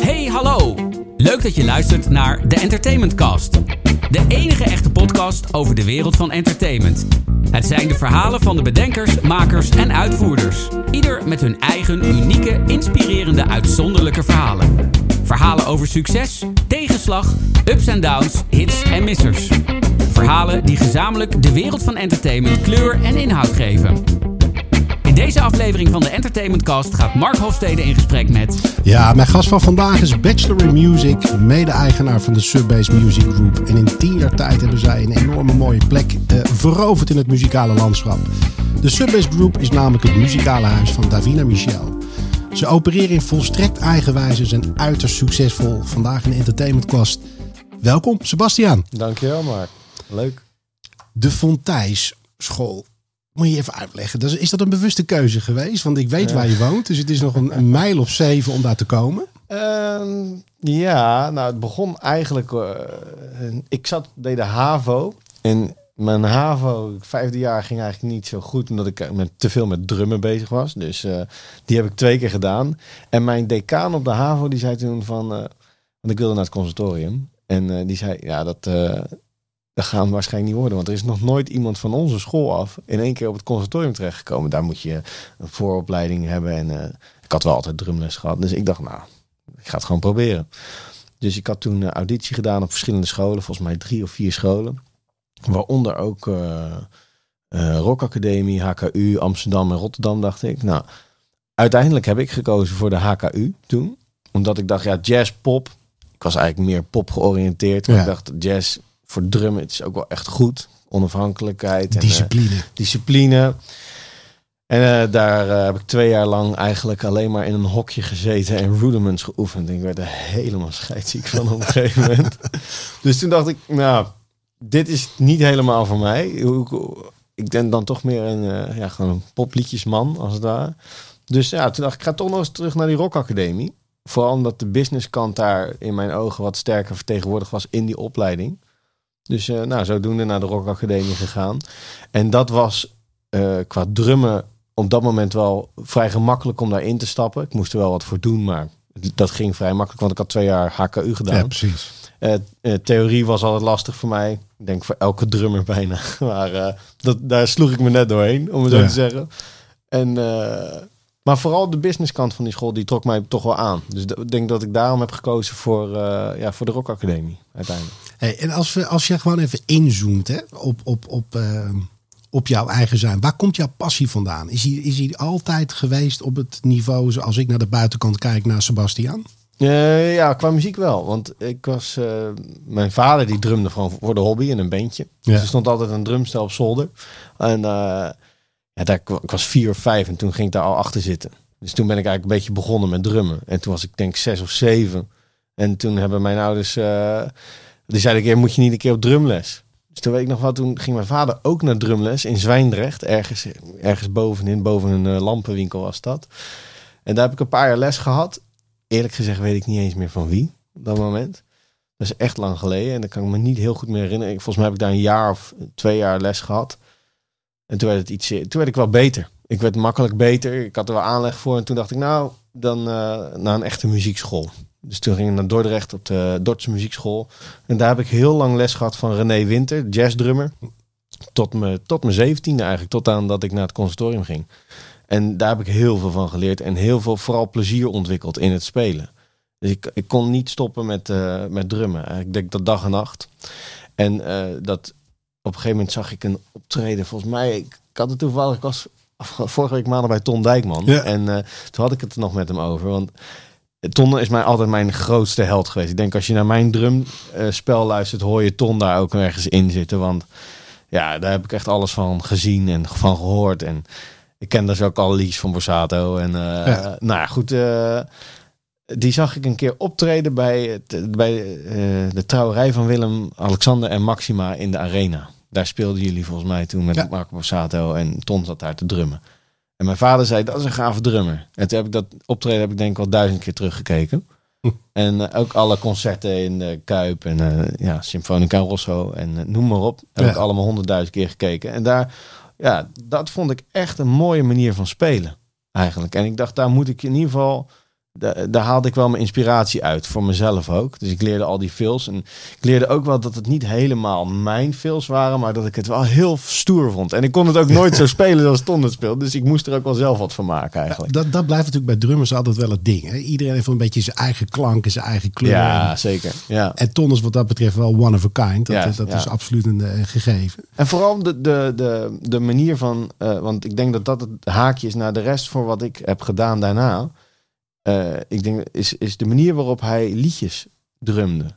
Hey, hallo! Leuk dat je luistert naar de Entertainment Cast. De enige echte podcast over de wereld van entertainment. Het zijn de verhalen van de bedenkers, makers en uitvoerders. Ieder met hun eigen unieke, inspirerende, uitzonderlijke verhalen. Verhalen over succes, tegenslag, ups en downs, hits en missers. Verhalen die gezamenlijk de wereld van entertainment kleur en inhoud geven. In deze aflevering van de Entertainment Cast gaat Mark Hofstede in gesprek met... Ja, mijn gast van vandaag is Bachelor in Music, mede-eigenaar van de Subbase Music Group. En in tien jaar tijd hebben zij een enorme mooie plek eh, veroverd in het muzikale landschap. De Subbase Group is namelijk het muzikale huis van Davina Michel. Ze opereren in volstrekt eigenwijze en zijn uiterst succesvol. Vandaag in de Entertainment Cast. Welkom, Sebastiaan. Dankjewel, Mark. Leuk. De Fontijs School. Moet je even uitleggen. Is, dat een bewuste keuze geweest? Want ik weet waar je woont. Dus het is nog een, een mijl of zeven om daar te komen. Ehm, ja, nou het begon eigenlijk... eh, ik zat, deed de HAVO. En mijn HAVO, vijfde jaar, ging eigenlijk niet zo goed. Omdat ik met, te veel met drummen bezig was. Dus eh, die heb ik twee keer gedaan. En mijn decaan op de HAVO, die zei toen van... eh, want ik wilde naar het conservatorium. En eh, die zei, ja, dat... dat gaan we waarschijnlijk niet worden. Want er is nog nooit iemand van onze school af in één keer op het conservatorium terechtgekomen. Daar moet je een vooropleiding hebben. En eh, ik had wel altijd drumles gehad. Dus ik dacht, nou, ik ga het gewoon proberen. Dus ik had toen eh, auditie gedaan op verschillende scholen. Volgens mij drie of vier scholen. Waaronder ook eh eh, Rock Academie, HKU, Amsterdam en Rotterdam, dacht ik. Nou, uiteindelijk heb ik gekozen voor de HKU toen. Omdat ik dacht, ja, jazz, pop. Ik was eigenlijk meer pop georiënteerd. Maar Ja. ik dacht, jazz voor drummen, het is ook wel echt goed. Onafhankelijkheid. en, eh, Discipline. discipline. En eh, daar eh, heb ik twee jaar lang eigenlijk alleen maar in een hokje gezeten en rudiments geoefend. En ik werd er helemaal scheidsziek van op een gegeven moment. Dus toen dacht ik, nou, dit is niet helemaal voor mij. Hoe- Ik ben dan toch meer een, ja, gewoon een popliedjesman, als het ware. Dus ja, toen dacht ik, ik ga toch nog eens terug naar die rockacademie. Vooral omdat de businesskant daar in mijn ogen wat sterker vertegenwoordigd was in die opleiding. Dus eh, nou, zodoende naar de rockacademie gegaan. En dat was eh, qua drummen op dat moment wel vrij gemakkelijk om daarin te stappen. Ik moest er wel wat voor doen, maar dat ging vrij makkelijk, want ik had twee jaar HKU gedaan. Ja, precies. Eh, theorie was altijd lastig voor mij. Ik denk voor elke drummer bijna. Maar dat, daar sloeg ik me net doorheen, om het zo te zeggen. En, maar vooral de businesskant van die school, die trok mij toch wel aan. Dus ik denk dat ik daarom heb gekozen voor, ja, voor de Rock Academie uiteindelijk. Hey, en als, we, als je gewoon even inzoomt hè, op, op, op, eh, op jouw eigen zijn. Waar komt jouw passie vandaan? Is hij, is altijd geweest op het niveau zoals ik naar de buitenkant kijk naar Sebastian? Eh, ja, qua muziek wel. Want ik was. eh, mijn vader die drumde gewoon voor de hobby in een bandje. Ja. Dus er stond altijd een drumstel op zolder. En eh, ja, daar, ik was vier of vijf en toen ging ik daar al achter zitten. Dus toen ben ik eigenlijk een beetje begonnen met drummen. En toen was ik denk zes of zeven. En toen hebben mijn ouders. Die zeiden een keer: moet je niet een keer op drumles? Dus toen weet ik nog wat. Toen ging mijn vader ook naar drumles in Zwijndrecht. Ergens, ergens bovenin, boven een eh, lampenwinkel was dat. En daar heb ik een paar jaar les gehad eerlijk gezegd weet ik niet eens meer van wie op dat moment. Dat is echt lang geleden en dat kan ik me niet heel goed meer herinneren. Volgens mij heb ik daar een jaar of twee jaar les gehad. En toen werd het iets, toen werd ik wel beter. Ik werd makkelijk beter. Ik had er wel aanleg voor. En toen dacht ik, nou, dan eh, naar een echte muziekschool. Dus toen ging ik naar Dordrecht op de Dordtse muziekschool. En daar heb ik heel lang les gehad van René Winter, jazzdrummer. Tot mijn, tot mijn zeventiende eigenlijk, tot aan dat ik naar het conservatorium ging. En daar heb ik heel veel van geleerd. En heel veel, vooral plezier ontwikkeld in het spelen. Dus ik, ik kon niet stoppen met, eh, met drummen. Ik denk dat dag en nacht. En eh, dat op een gegeven moment zag ik een optreden. Volgens mij, ik, ik had het toevallig, ik was vorige week maandag bij Ton Dijkman. Ja. En eh, toen had ik het er nog met hem over. Want Ton is mij altijd mijn grootste held geweest. Ik denk als je naar mijn drumspel luistert, hoor je Ton daar ook ergens in zitten. Want ja, daar heb ik echt alles van gezien en van gehoord. En ik ken dus ook al liedjes van Borsato. En eh, Ja. nou ja, goed. eh, die zag ik een keer optreden bij, het, bij eh, de trouwerij van Willem, Alexander en Maxima in de arena. Daar speelden jullie volgens mij toen met Ja. Marco Borsato en Ton zat daar te drummen. En mijn vader zei, dat is een gave drummer. En toen heb ik dat optreden heb ik denk ik wel duizend keer teruggekeken. En eh, ook alle concerten in de Kuip en eh, ja, Symfonica Rosso en eh, noem maar op. Heb Ja. ik allemaal honderdduizend keer gekeken. En daar, ja, dat vond ik echt een mooie manier van spelen eigenlijk. En ik dacht, daar moet ik in ieder geval da- daar haalde ik wel mijn inspiratie uit voor mezelf ook. Dus ik leerde al die fills. En ik leerde ook wel dat het niet helemaal mijn fills waren, maar dat ik het wel heel stoer vond. En ik kon het ook nooit zo spelen zoals Ton het speelt. Dus ik moest er ook wel zelf wat van maken eigenlijk. Dat, dat blijft natuurlijk bij drummers altijd wel het ding. Hè? Iedereen heeft wel een beetje zijn eigen klank en zijn eigen kleur. Ja, zeker. Ja. En Ton is wat dat betreft wel one of a kind. Dat, Ja, dat ja. is absoluut een eh, gegeven. En vooral de, de, de, de manier van, eh, want ik denk dat dat het haakje is naar de rest voor wat ik heb gedaan daarna. Eh, ik denk, is, is de manier waarop hij liedjes drumde.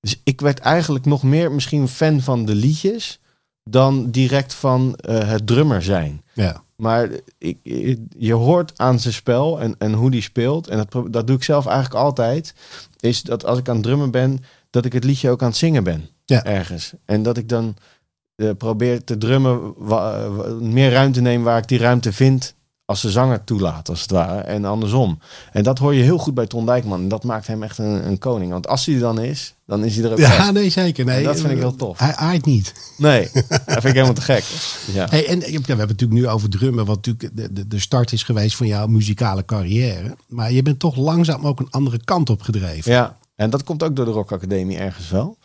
Dus ik werd eigenlijk nog meer misschien fan van de liedjes dan direct van eh, het drummer zijn. Ja. Maar ik, ik- je hoort aan zijn spel en, en hoe die speelt. En dat, dat doe ik zelf eigenlijk altijd. Is dat als ik aan het drummen ben, dat ik het liedje ook aan het zingen ben. Ja. Ergens. En dat ik dan eh, probeer te drummen, meer ruimte nemen waar ik die ruimte vind. Als de zanger toelaat, als het ware. En andersom. En dat hoor je heel goed bij Ton Dijkman. En dat maakt hem echt een, een koning. Want als hij er dan is, dan is hij er ook Ja, nee, zeker. Nee, En dat vind ik heel tof. Hij aait niet. Nee, dat vind ik helemaal te gek. Ja. Hey, en ja, we hebben het natuurlijk nu over drummen, wat natuurlijk de, de, de start is geweest van jouw muzikale carrière. Maar je bent toch langzaam ook een andere kant op gedreven. Ja, en dat komt ook door de Rock Academie ergens wel.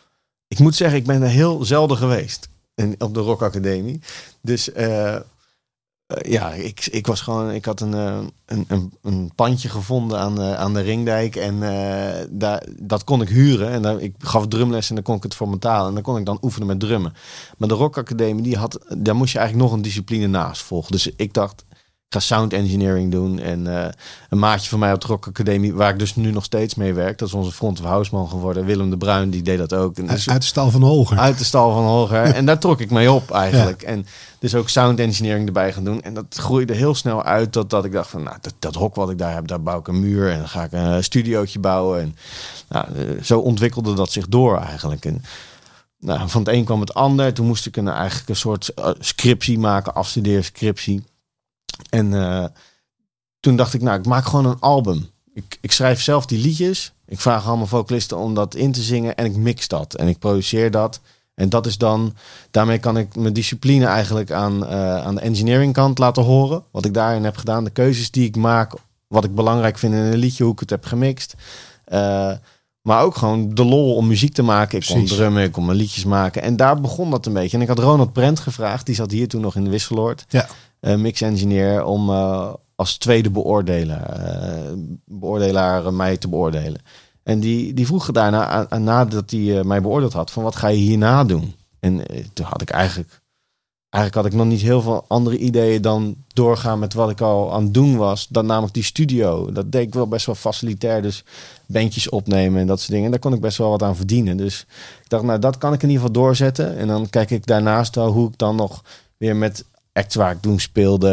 Ik moet zeggen, ik ben er heel zelden geweest in, op de Rock Academie. Dus eh, eh, ja, ik, ik was gewoon, ik had een, eh, een, een, een pandje gevonden aan, de aan de Ringdijk en eh, daar, dat kon ik huren. En daar, ik gaf drumles en dan kon ik het voor betalen en dan kon ik dan oefenen met drummen. Maar de Rock Academie, die had, daar moest je eigenlijk nog een discipline naast volgen. Dus ik dacht, ga sound engineering doen. En eh, een maatje van mij op de Rock Academie, waar ik dus nu nog steeds mee werk, dat is onze front of houseman geworden. Willem de Bruin, die deed dat ook. En dus- Uit, uit de stal van Holger. uit de stal van Holger. En daar trok ik mee op eigenlijk. En dus ook sound engineering erbij gaan doen. En dat groeide heel snel uit tot dat ik dacht van... Nou, dat, dat hok wat ik daar heb, daar bouw ik een muur. En dan ga ik een studiootje bouwen. En nou, eh, zo ontwikkelde dat zich door eigenlijk. En nou, van het een kwam het ander. Toen moest ik een, eigenlijk een soort eh, scriptie maken. Afstudeerscriptie. En eh, toen dacht ik, nou, ik maak gewoon een album. Ik, ik schrijf zelf die liedjes. Ik vraag allemaal vocalisten om dat in te zingen. En ik mix dat. En ik produceer dat. En dat is dan, daarmee kan ik mijn discipline eigenlijk aan, eh, aan de engineering kant laten horen. Wat ik daarin heb gedaan. De keuzes die ik maak. Wat ik belangrijk vind in een liedje. Hoe ik het heb gemixt. Eh, maar ook gewoon de lol om muziek te maken. Ik kon drummen, ik kon mijn liedjes maken. En daar begon dat een beetje. En ik had Ronald Brent gevraagd. Die zat hier toen nog in de Wisseloord Ja. Eh, mix engineer om eh, als tweede beoordeler, eh, beoordelaar mij te beoordelen. En die, die vroeg daarna, nadat hij mij beoordeeld had, van wat ga je hierna doen? En toen had ik eigenlijk, eigenlijk had ik nog niet heel veel andere ideeën dan doorgaan met wat ik al aan het doen was. Dan namelijk die studio. Dat deed ik wel best wel facilitair, dus bandjes opnemen en dat soort dingen. En daar kon ik best wel wat aan verdienen. Dus ik dacht, nou dat kan ik in ieder geval doorzetten. En dan kijk ik daarnaast wel hoe ik dan nog weer met acts waar ik toen speelde,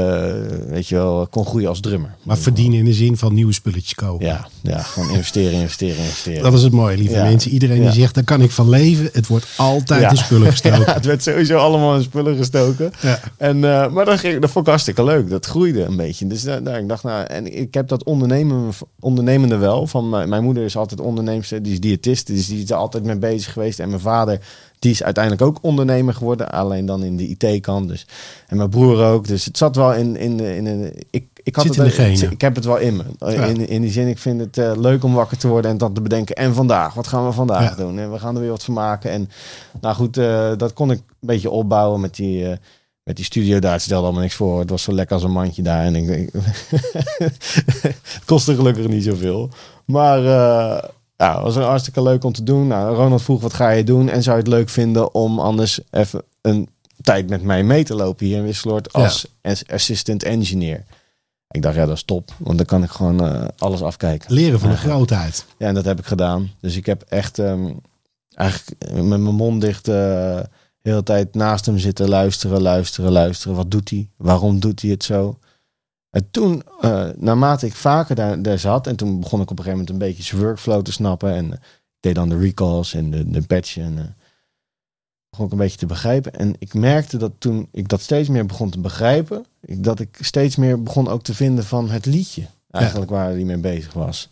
weet je wel, kon groeien als drummer. Maar verdienen in de zin van nieuwe spulletjes kopen. Ja, ja, gewoon investeren, investeren, investeren. Dat is het mooie, lieve Ja. mensen. Iedereen die zegt, daar kan ik van leven. Het wordt altijd Ja. in spullen gestoken. Het werd sowieso allemaal in spullen gestoken. Ja. En, eh, maar dat, ging, dat vond ik hartstikke leuk. Dat groeide een beetje. Dus daar, daar, ik dacht, nou, en ik heb dat ondernemen, ondernemende wel. Van mijn, mijn moeder is altijd onderneemster, die is diëtist, dus die is er altijd mee bezig geweest. En mijn vader, die is uiteindelijk ook ondernemer geworden, alleen dan in de IT-kant. Dus. En mijn broer ook. Dus het zat wel in, in, in, in ik, ik had Zit het, in de. Ik heb het wel in me. Ja. In, in die zin, ik vind het eh, leuk om wakker te worden en dan te bedenken. En vandaag, wat gaan we vandaag Ja. doen? En we gaan er weer wat van maken. En nou goed, eh, dat kon ik een beetje opbouwen met die, eh, met die studio daar. Het stelde allemaal niks voor. Het was zo lekker als een mandje daar. En ik, het kostte gelukkig niet zoveel. Maar ja, het was hartstikke leuk om te doen. Nou, Ronald vroeg, wat ga je doen? En zou je het leuk vinden om anders even een tijd met mij mee te lopen hier in Wisseloord als as- assistant engineer? Ik dacht, ja, dat is top. Want dan kan ik gewoon eh, alles afkijken. Leren van de grootheid. Ja, en dat heb ik gedaan. Dus ik heb echt ehm, eigenlijk met mijn mond dicht eh, de hele tijd naast hem zitten luisteren, luisteren, luisteren. Wat doet hij? Waarom doet hij het zo? En toen, eh, naarmate ik vaker daar, daar zat, en toen begon ik op een gegeven moment een beetje zijn workflow te snappen. En eh, ik deed dan de recalls en de, de patch. En eh, begon ik een beetje te begrijpen. En ik merkte dat toen ik dat steeds meer begon te begrijpen, ik, dat ik steeds meer begon ook te vinden van het liedje. Eigenlijk waar hij mee bezig was.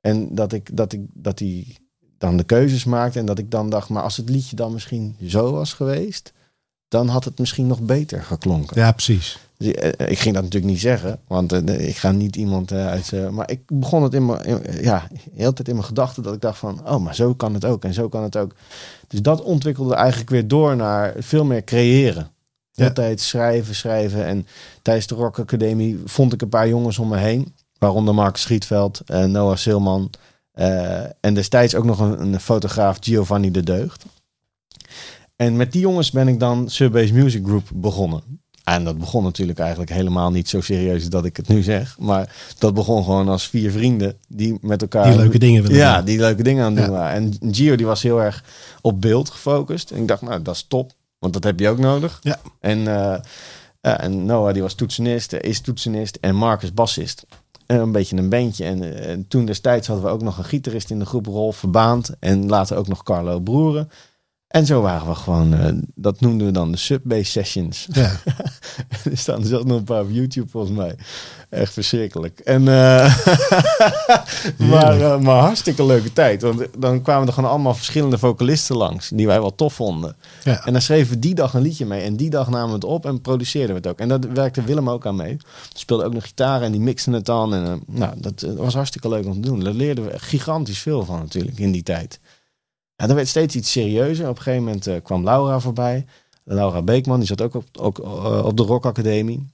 En dat ik dat ik dat hij dan de keuzes maakte en dat ik dan dacht, maar als het liedje dan misschien zo was geweest, dan had het misschien nog beter geklonken. Ja, precies. Dus, eh, ik ging dat natuurlijk niet zeggen, want eh, ik ga niet iemand eh, uit. eh, maar ik begon het in mijn, ja, de hele tijd in mijn gedachten dat ik dacht van, oh, maar zo kan het ook en zo kan het ook. Dus dat ontwikkelde eigenlijk weer door naar veel meer creëren. Ja. tijd schrijven, schrijven. En tijdens de Rock Academie vond ik een paar jongens om me heen, waaronder Mark Schietveld, en Noah Silman. eh, en destijds ook nog een, een fotograaf, Giovanni de Deugd. En met die jongens ben ik dan Subbase Music Group begonnen. En dat begon natuurlijk eigenlijk helemaal niet zo serieus dat ik het nu zeg. Maar dat begon gewoon als vier vrienden die met elkaar... Die leuke dingen willen Ja, doen. die leuke dingen aan het doen Ja. En Gio die was heel erg op beeld gefocust. En ik dacht, nou dat is top. Want dat heb je ook nodig. Ja. En, eh, ja, en Noah die was toetsenist, eh, is toetsenist. En Marcus bassist. En een beetje een bandje. En, eh, en toen destijds hadden we ook nog een gitarist in de groep, Rolf Verbaand. En later ook nog Carlo Broeren. En zo waren we gewoon, eh, dat noemden we dan de Subbase Sessions. Ja. er staan ook nog een paar op YouTube volgens mij. Echt verschrikkelijk. En, eh, maar, eh, maar hartstikke leuke tijd. Want dan kwamen er gewoon allemaal verschillende vocalisten langs. Die wij wel tof vonden. Ja. En dan schreven we die dag een liedje mee. En die dag namen we het op en produceerden we het ook. En dat werkte Willem ook aan mee. Speelde ook nog gitaar en die mixte het dan. En nou, dat was hartstikke leuk om te doen. Daar leerden we gigantisch veel van natuurlijk in die tijd. Ja, dat werd steeds iets serieuzer. Op een gegeven moment eh, kwam Laura voorbij. Laura Beekman, die zat ook op, ook, eh, op de Rock Academie.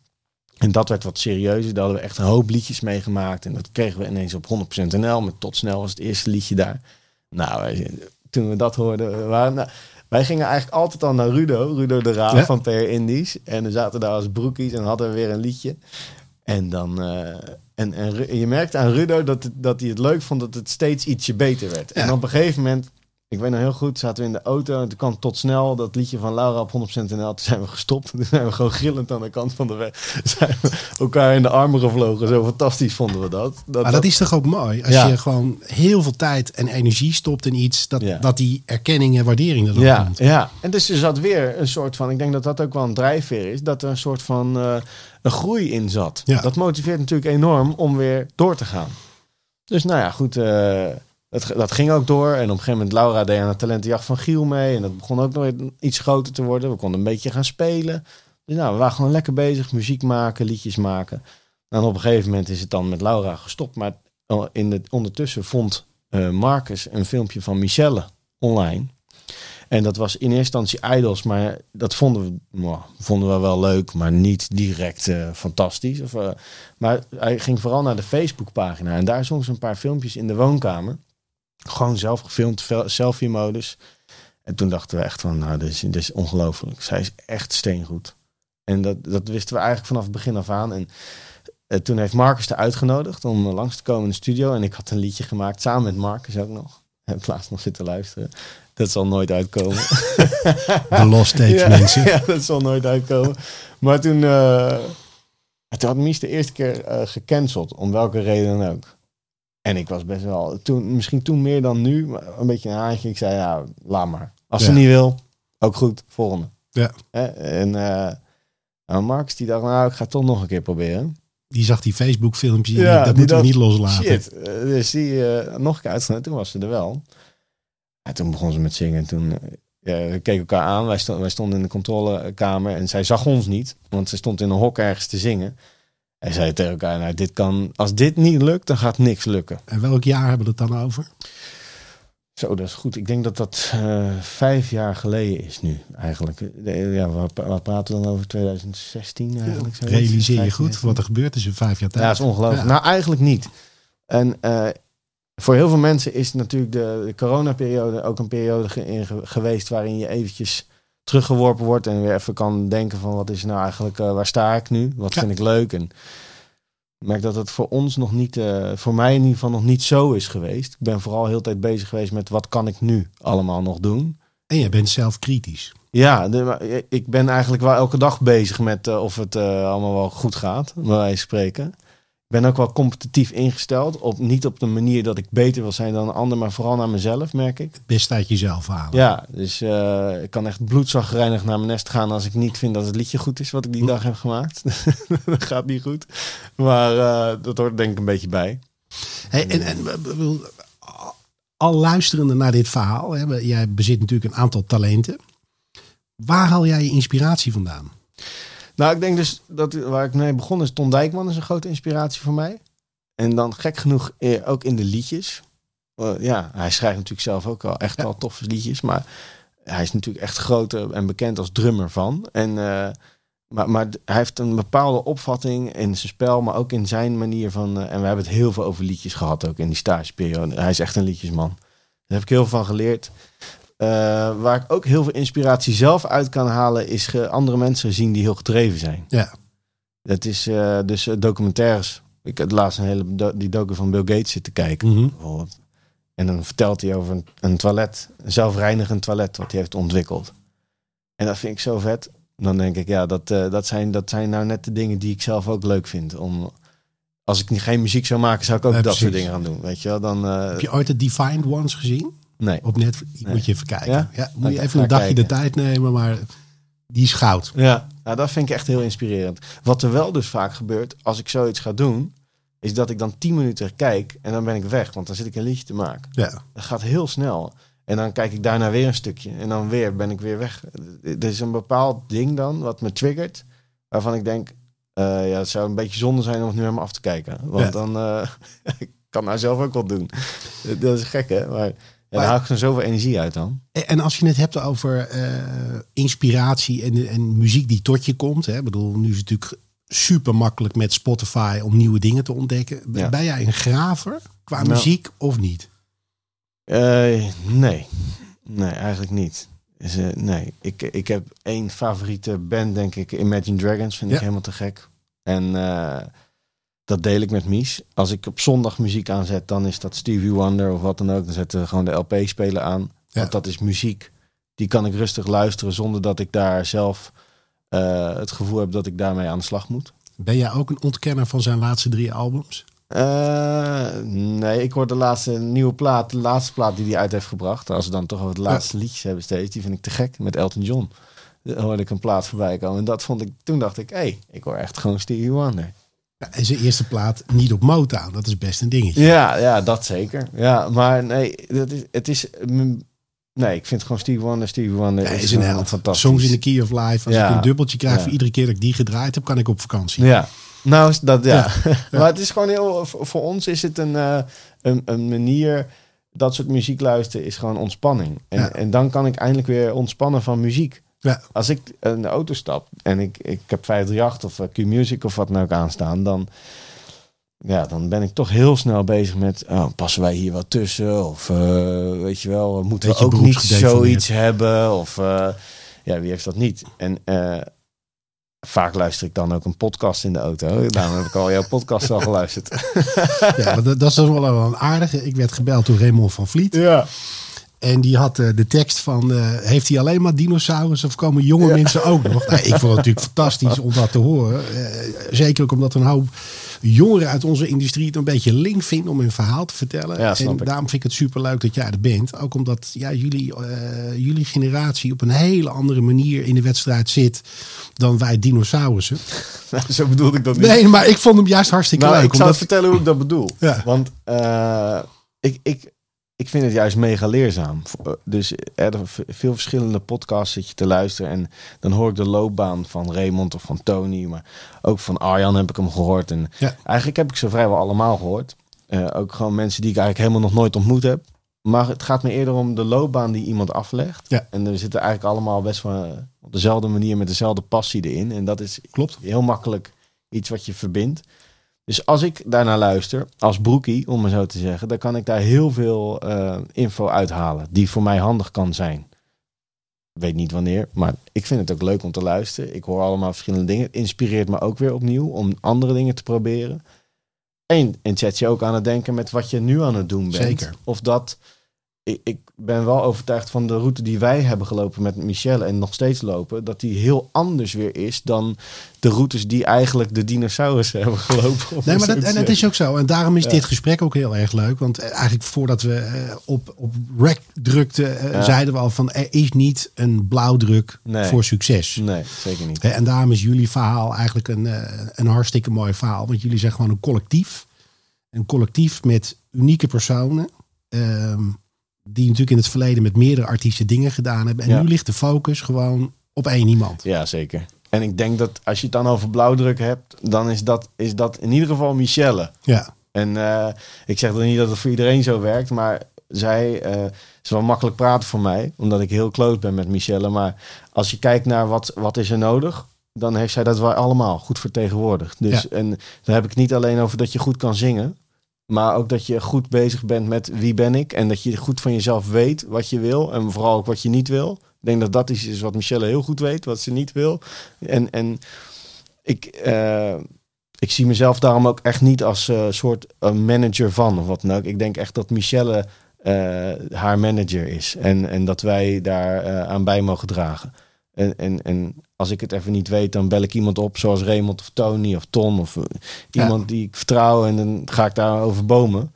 En dat werd wat serieuzer. Daar hadden we echt een hoop liedjes meegemaakt. En dat kregen we ineens op 100% NL. Met Tot Snel was het eerste liedje daar. Nou, toen we dat hoorden, we waren, nou, wij gingen eigenlijk altijd al naar Rudo. Rudo de Raaf Ja. van PR Indies. En we zaten daar als broekies en hadden we weer een liedje. En dan... eh, en, en je merkte aan Rudo dat, het, dat hij het leuk vond dat het steeds ietsje beter werd. En op een gegeven moment, ik weet nog heel goed, zaten we in de auto en toen kwam tot snel dat liedje van Laura op 100% NL. Toen zijn we gestopt. Toen zijn we gewoon gillend aan de kant van de weg. Zijn we elkaar in de armen gevlogen. Zo fantastisch vonden we dat. dat, Maar dat is toch ook mooi? Als Ja. je gewoon heel veel tijd en energie stopt in iets, dat, Ja. dat die erkenning en waardering er dan ja, komt. ja, en dus er zat weer een soort van, ik denk dat dat ook wel een drijfveer is, dat er een soort van eh, een groei in zat. Ja. Dat motiveert natuurlijk enorm om weer door te gaan. Dus nou ja, goed, eh, dat, dat ging ook door. En op een gegeven moment, Laura deed aan de talentenjacht van Giel mee. En dat begon ook nog iets groter te worden. We konden een beetje gaan spelen. Dus nou, we waren gewoon lekker bezig, muziek maken, liedjes maken. En op een gegeven moment is het dan met Laura gestopt. Maar in de, ondertussen vond eh, Marcus een filmpje van Michelle online. En dat was in eerste instantie Idols, maar dat vonden we, nou, vonden we wel leuk, maar niet direct eh, fantastisch. Of, eh, maar hij ging vooral naar de Facebookpagina en daar zong ze een paar filmpjes in de woonkamer. Gewoon zelf gefilmd, selfie-modus. En toen dachten we echt van, nou, dit is, dit is ongelooflijk. Zij is echt steengoed. En dat, dat wisten we eigenlijk vanaf het begin af aan. En eh, toen heeft Marcus er uitgenodigd om eh, langs te komen in de studio. En ik had een liedje gemaakt, samen met Marcus ook nog. Heb laatst nog zitten luisteren. Dat zal nooit uitkomen. De lost tapes, ja, mensen. ja, dat zal nooit uitkomen. Maar toen, eh toen had Mies de eerste keer gecanceld, om welke reden dan ook. En ik was best wel, toen, misschien toen meer dan nu, maar een beetje een haantje. Ik zei, ja, laat maar. Als ze Ja. niet wil, ook goed, volgende. Ja. Hè? En uh, nou, Marcus die dacht, nou, ik ga het toch nog een keer proberen. Die zag die Facebook filmpjes, Ja, dat moeten we niet loslaten. Shit, Eh, dus die eh, nog een keer uitgenodigd, toen was ze er wel. En toen begon ze met zingen en toen... eh, ja, we keken elkaar aan. Wij, sto wij stonden in de controlekamer en zij zag ons niet. Want ze stond in een hok ergens te zingen. En zei tegen elkaar, nou, dit kan, als dit niet lukt, dan gaat niks lukken. En welk jaar hebben we het dan over? Zo, dat is goed. Ik denk dat dat eh, vijf jaar geleden is nu, eigenlijk. De- ja, waar, waar praten we dan over? 2016 eigenlijk? Realiseer je 15, goed 16? wat er gebeurd is in vijf jaar tijd. Ja, dat is ongelooflijk. Ja. Nou, eigenlijk niet. En eh, voor heel veel mensen is natuurlijk de, de coronaperiode ook een periode ge- in ge- geweest waarin je eventjes teruggeworpen wordt en weer even kan denken van wat is nou eigenlijk, eh, waar sta ik nu? Wat Ja. vind ik leuk? En ik merk dat het voor ons nog niet, eh, voor mij in ieder geval nog niet zo is geweest. Ik ben vooral heel de tijd bezig geweest met wat kan ik nu allemaal nog doen? En je bent zelf kritisch. Ja, de- maar ik ben eigenlijk wel elke dag bezig met eh, of het eh, allemaal wel goed gaat, bij wijze van spreken. Ik ben ook wel competitief ingesteld. Op, niet op de manier dat ik beter wil zijn dan een ander, maar vooral naar mezelf, merk ik. Het beste uit jezelf halen. Ja, dus eh, ik kan echt bloedzagrijnig naar mijn nest gaan als ik niet vind dat het liedje goed is wat ik die dag heb gemaakt. dat gaat niet goed. Maar eh, dat hoort denk ik een beetje bij. Hey, en, en we- we- we- al luisterende naar dit verhaal, hè, jij bezit natuurlijk een aantal talenten. Waar haal jij je inspiratie vandaan? Nou, ik denk dus dat waar ik mee begon is Ton Dijkman is een grote inspiratie voor mij. En dan gek genoeg eh, ook in de liedjes. Eh, ja, hij schrijft natuurlijk zelf ook al echt Ja. wel toffe liedjes. Maar hij is natuurlijk echt groot eh, en bekend als drummer van. En, eh, maar, maar hij heeft een bepaalde opvatting in zijn spel, maar ook in zijn manier van... en we hebben het heel veel over liedjes gehad ook in die stageperiode. Hij is echt een liedjesman. Daar heb ik heel veel van geleerd. Eh, waar ik ook heel veel inspiratie zelf uit kan halen, is andere mensen zien die heel gedreven zijn. Ja. Dat is eh, dus eh, documentaires. Ik heb laatst een hele do- die docu van Bill Gates zitten kijken. Mhm. bijvoorbeeld. En dan vertelt hij over een, een toilet, een zelfreinigend toilet, wat hij heeft ontwikkeld. En dat vind ik zo vet. Dan denk ik, ja, dat, dat, zijn, dat zijn nou net de dingen die ik zelf ook leuk vind. Om, als ik niet- geen muziek zou maken, zou ik ook dat soort dingen gaan doen. Weet je wel? Dan, Heb je ooit de Defined Ones gezien? Nee. Op? Nee. Moet je even kijken. Ja? Ja? moet je Ga- even een dagje de tijd nemen, maar die is goud. Ja, nou, dat vind ik echt heel inspirerend. Wat er wel dus vaak gebeurt als ik zoiets ga doen, is dat ik dan 10 minuten kijk en dan ben ik weg, want dan zit ik een liedje te maken. Ja. Dat gaat heel snel. En dan kijk ik daarna weer een stukje en dan weer ben ik weer weg. Er is een bepaald ding dan wat me triggert, waarvan ik denk, eh, ja, het zou een beetje zonde zijn om het nu helemaal af te kijken. Want Ja. dan eh, ik kan nou zelf ook wat doen. Dat is gek hè, maar ja, daar haal ik er zoveel energie uit dan. En als je het hebt over eh, inspiratie en, en muziek die tot je komt. Hè? Ik bedoel, nu is het natuurlijk super makkelijk met Spotify om nieuwe dingen te ontdekken. Ben- Ja. Ben jij een graver qua Nou. muziek of niet? Eh, nee. Nee, eigenlijk niet. Is, eh, nee, ik, ik heb één favoriete band, denk ik. Imagine Dragons vind ik helemaal te gek. En dat deel ik met Mies. Als ik op zondag muziek aanzet, dan is dat Stevie Wonder of wat dan ook. Dan zetten we gewoon de LP-speler aan. Ja. Want dat is muziek. Die kan ik rustig luisteren zonder dat ik daar zelf eh, het gevoel heb dat ik daarmee aan de slag moet. Ben jij ook een ontkenner van zijn laatste drie albums? Eh, nee, ik hoor de laatste nieuwe plaat, de laatste plaat die hij uit heeft gebracht. Als we dan toch over het laatste liedjes hebben steeds, die vind ik te gek met Elton John. Dan hoorde ik een plaat voorbij komen en dat vond ik. Toen dacht ik, hé, hey, ik hoor echt gewoon Stevie Wonder. Ja, en zijn eerste plaat niet op Motown. Dat is best een dingetje. Ja, ja, dat zeker. Ja, maar nee, dat is, het is. Nee, ik vind gewoon Stevie Wonder, Stevie Wonder Hij is, is een held. fantastisch. Songs in the Key of Life. Als Ja. ik een dubbeltje krijg Ja. voor iedere keer dat ik die gedraaid heb, kan ik op vakantie. Ja, nou, is dat ja. Ja. maar het is gewoon heel. Voor ons is het een, eh, een, een manier. Dat soort muziek luisteren is gewoon ontspanning. En, Ja. en dan kan ik eindelijk weer ontspannen van muziek. Ja. Als ik in de auto stap en ik, ik heb 538 of eh, Q-Music of wat nou ook aanstaan, dan, ja, dan ben ik toch heel snel bezig met, oh, passen wij hier wat tussen? Of eh, weet je wel, moeten Beetje we ook niet zoiets hebben? Of eh, ja, wie heeft dat niet? En eh, vaak luister ik dan ook een podcast in de auto. Daarom heb ik al jouw podcast al geluisterd. Ja, maar dat, dat is wel een aardige. Ik werd gebeld door Raymond van Vliet. Ja. En die had eh, de tekst van, eh, heeft hij alleen maar dinosaurus of komen jonge mensen ook nog? Nou, ik vond het natuurlijk fantastisch om dat te horen. Eh, zeker ook omdat een hoop jongeren uit onze industrie het een beetje link vinden om hun verhaal te vertellen. Ja, en ik. daarom vind ik het super leuk dat jij er bent. Ook omdat ja, jullie, jullie generatie op een hele andere manier in de wedstrijd zit dan wij dinosaurussen. Zo bedoelde ik dat niet. Nee, maar ik vond hem juist hartstikke nou, leuk. ik omdat- vertellen hoe ik dat bedoel. Ja. Want ik, ik, ik vind het juist mega leerzaam. Dus er zijn veel verschillende podcasts zit je te luisteren. En dan hoor ik de loopbaan van Raymond of van Tony. Maar ook van Arjan heb ik hem gehoord. En Ja. eigenlijk heb ik ze vrijwel allemaal gehoord. Eh, ook gewoon mensen die ik eigenlijk helemaal nog nooit ontmoet heb. Maar het gaat me eerder om de loopbaan die iemand aflegt. Ja. En we zitten eigenlijk allemaal best wel eh, op dezelfde manier met dezelfde passie erin. En dat is Klopt. heel makkelijk iets wat je verbindt. Dus als ik daarnaar luister, als broekie, om maar zo te zeggen, dan kan ik daar heel veel eh, info uithalen die voor mij handig kan zijn. Ik weet niet wanneer, maar ik vind het ook leuk om te luisteren. Ik hoor allemaal verschillende dingen. Het inspireert me ook weer opnieuw om andere dingen te proberen. En, en zet je ook aan het denken met wat je nu aan het doen bent. Zeker. Of dat. Ik, ik ben wel overtuigd van de route die wij hebben gelopen met Michelle en nog steeds lopen. Dat die heel anders weer is dan de routes die eigenlijk de dinosaurussen hebben gelopen. Nee, maar dat, en het is ook zo. En daarom is Ja. dit gesprek ook heel erg leuk. Want eh, eigenlijk voordat we eh, op, op rec drukten, eh, Ja. zeiden we al van er is niet een blauwdruk Nee. voor succes. Nee, zeker niet. En daarom is jullie verhaal eigenlijk een, een hartstikke mooi verhaal. Want jullie zijn gewoon een collectief. Een collectief met unieke personen. ehm, die natuurlijk in het verleden met meerdere artiesten dingen gedaan hebben. En Ja. nu ligt de focus gewoon op één iemand. Ja, zeker. En ik denk dat als je het dan over blauwdruk hebt, dan is dat, is dat in ieder geval Michelle. Ja, En eh, ik zeg dan niet dat het voor iedereen zo werkt, maar zij eh, is wel makkelijk praten voor mij, omdat ik heel close ben met Michelle. Maar als je kijkt naar wat, wat is er nodig, dan heeft zij dat wel allemaal goed vertegenwoordigd. Dus Ja. en dan heb ik het niet alleen over dat je goed kan zingen, maar ook dat je goed bezig bent met wie ben ik en dat je goed van jezelf weet wat je wil en vooral ook wat je niet wil. Ik denk dat dat iets is wat Michelle heel goed weet, wat ze niet wil. En, en ik, eh, ik zie mezelf daarom ook echt niet als eh, soort eh, manager van of wat ook. Ik denk echt dat Michelle haar manager is en, en dat wij daar aan bij mogen dragen. En, en, en als ik het even niet weet, dan bel ik iemand op, zoals Raymond of Tony of Ton of eh, Ja. iemand die ik vertrouw en dan ga ik daar over bomen.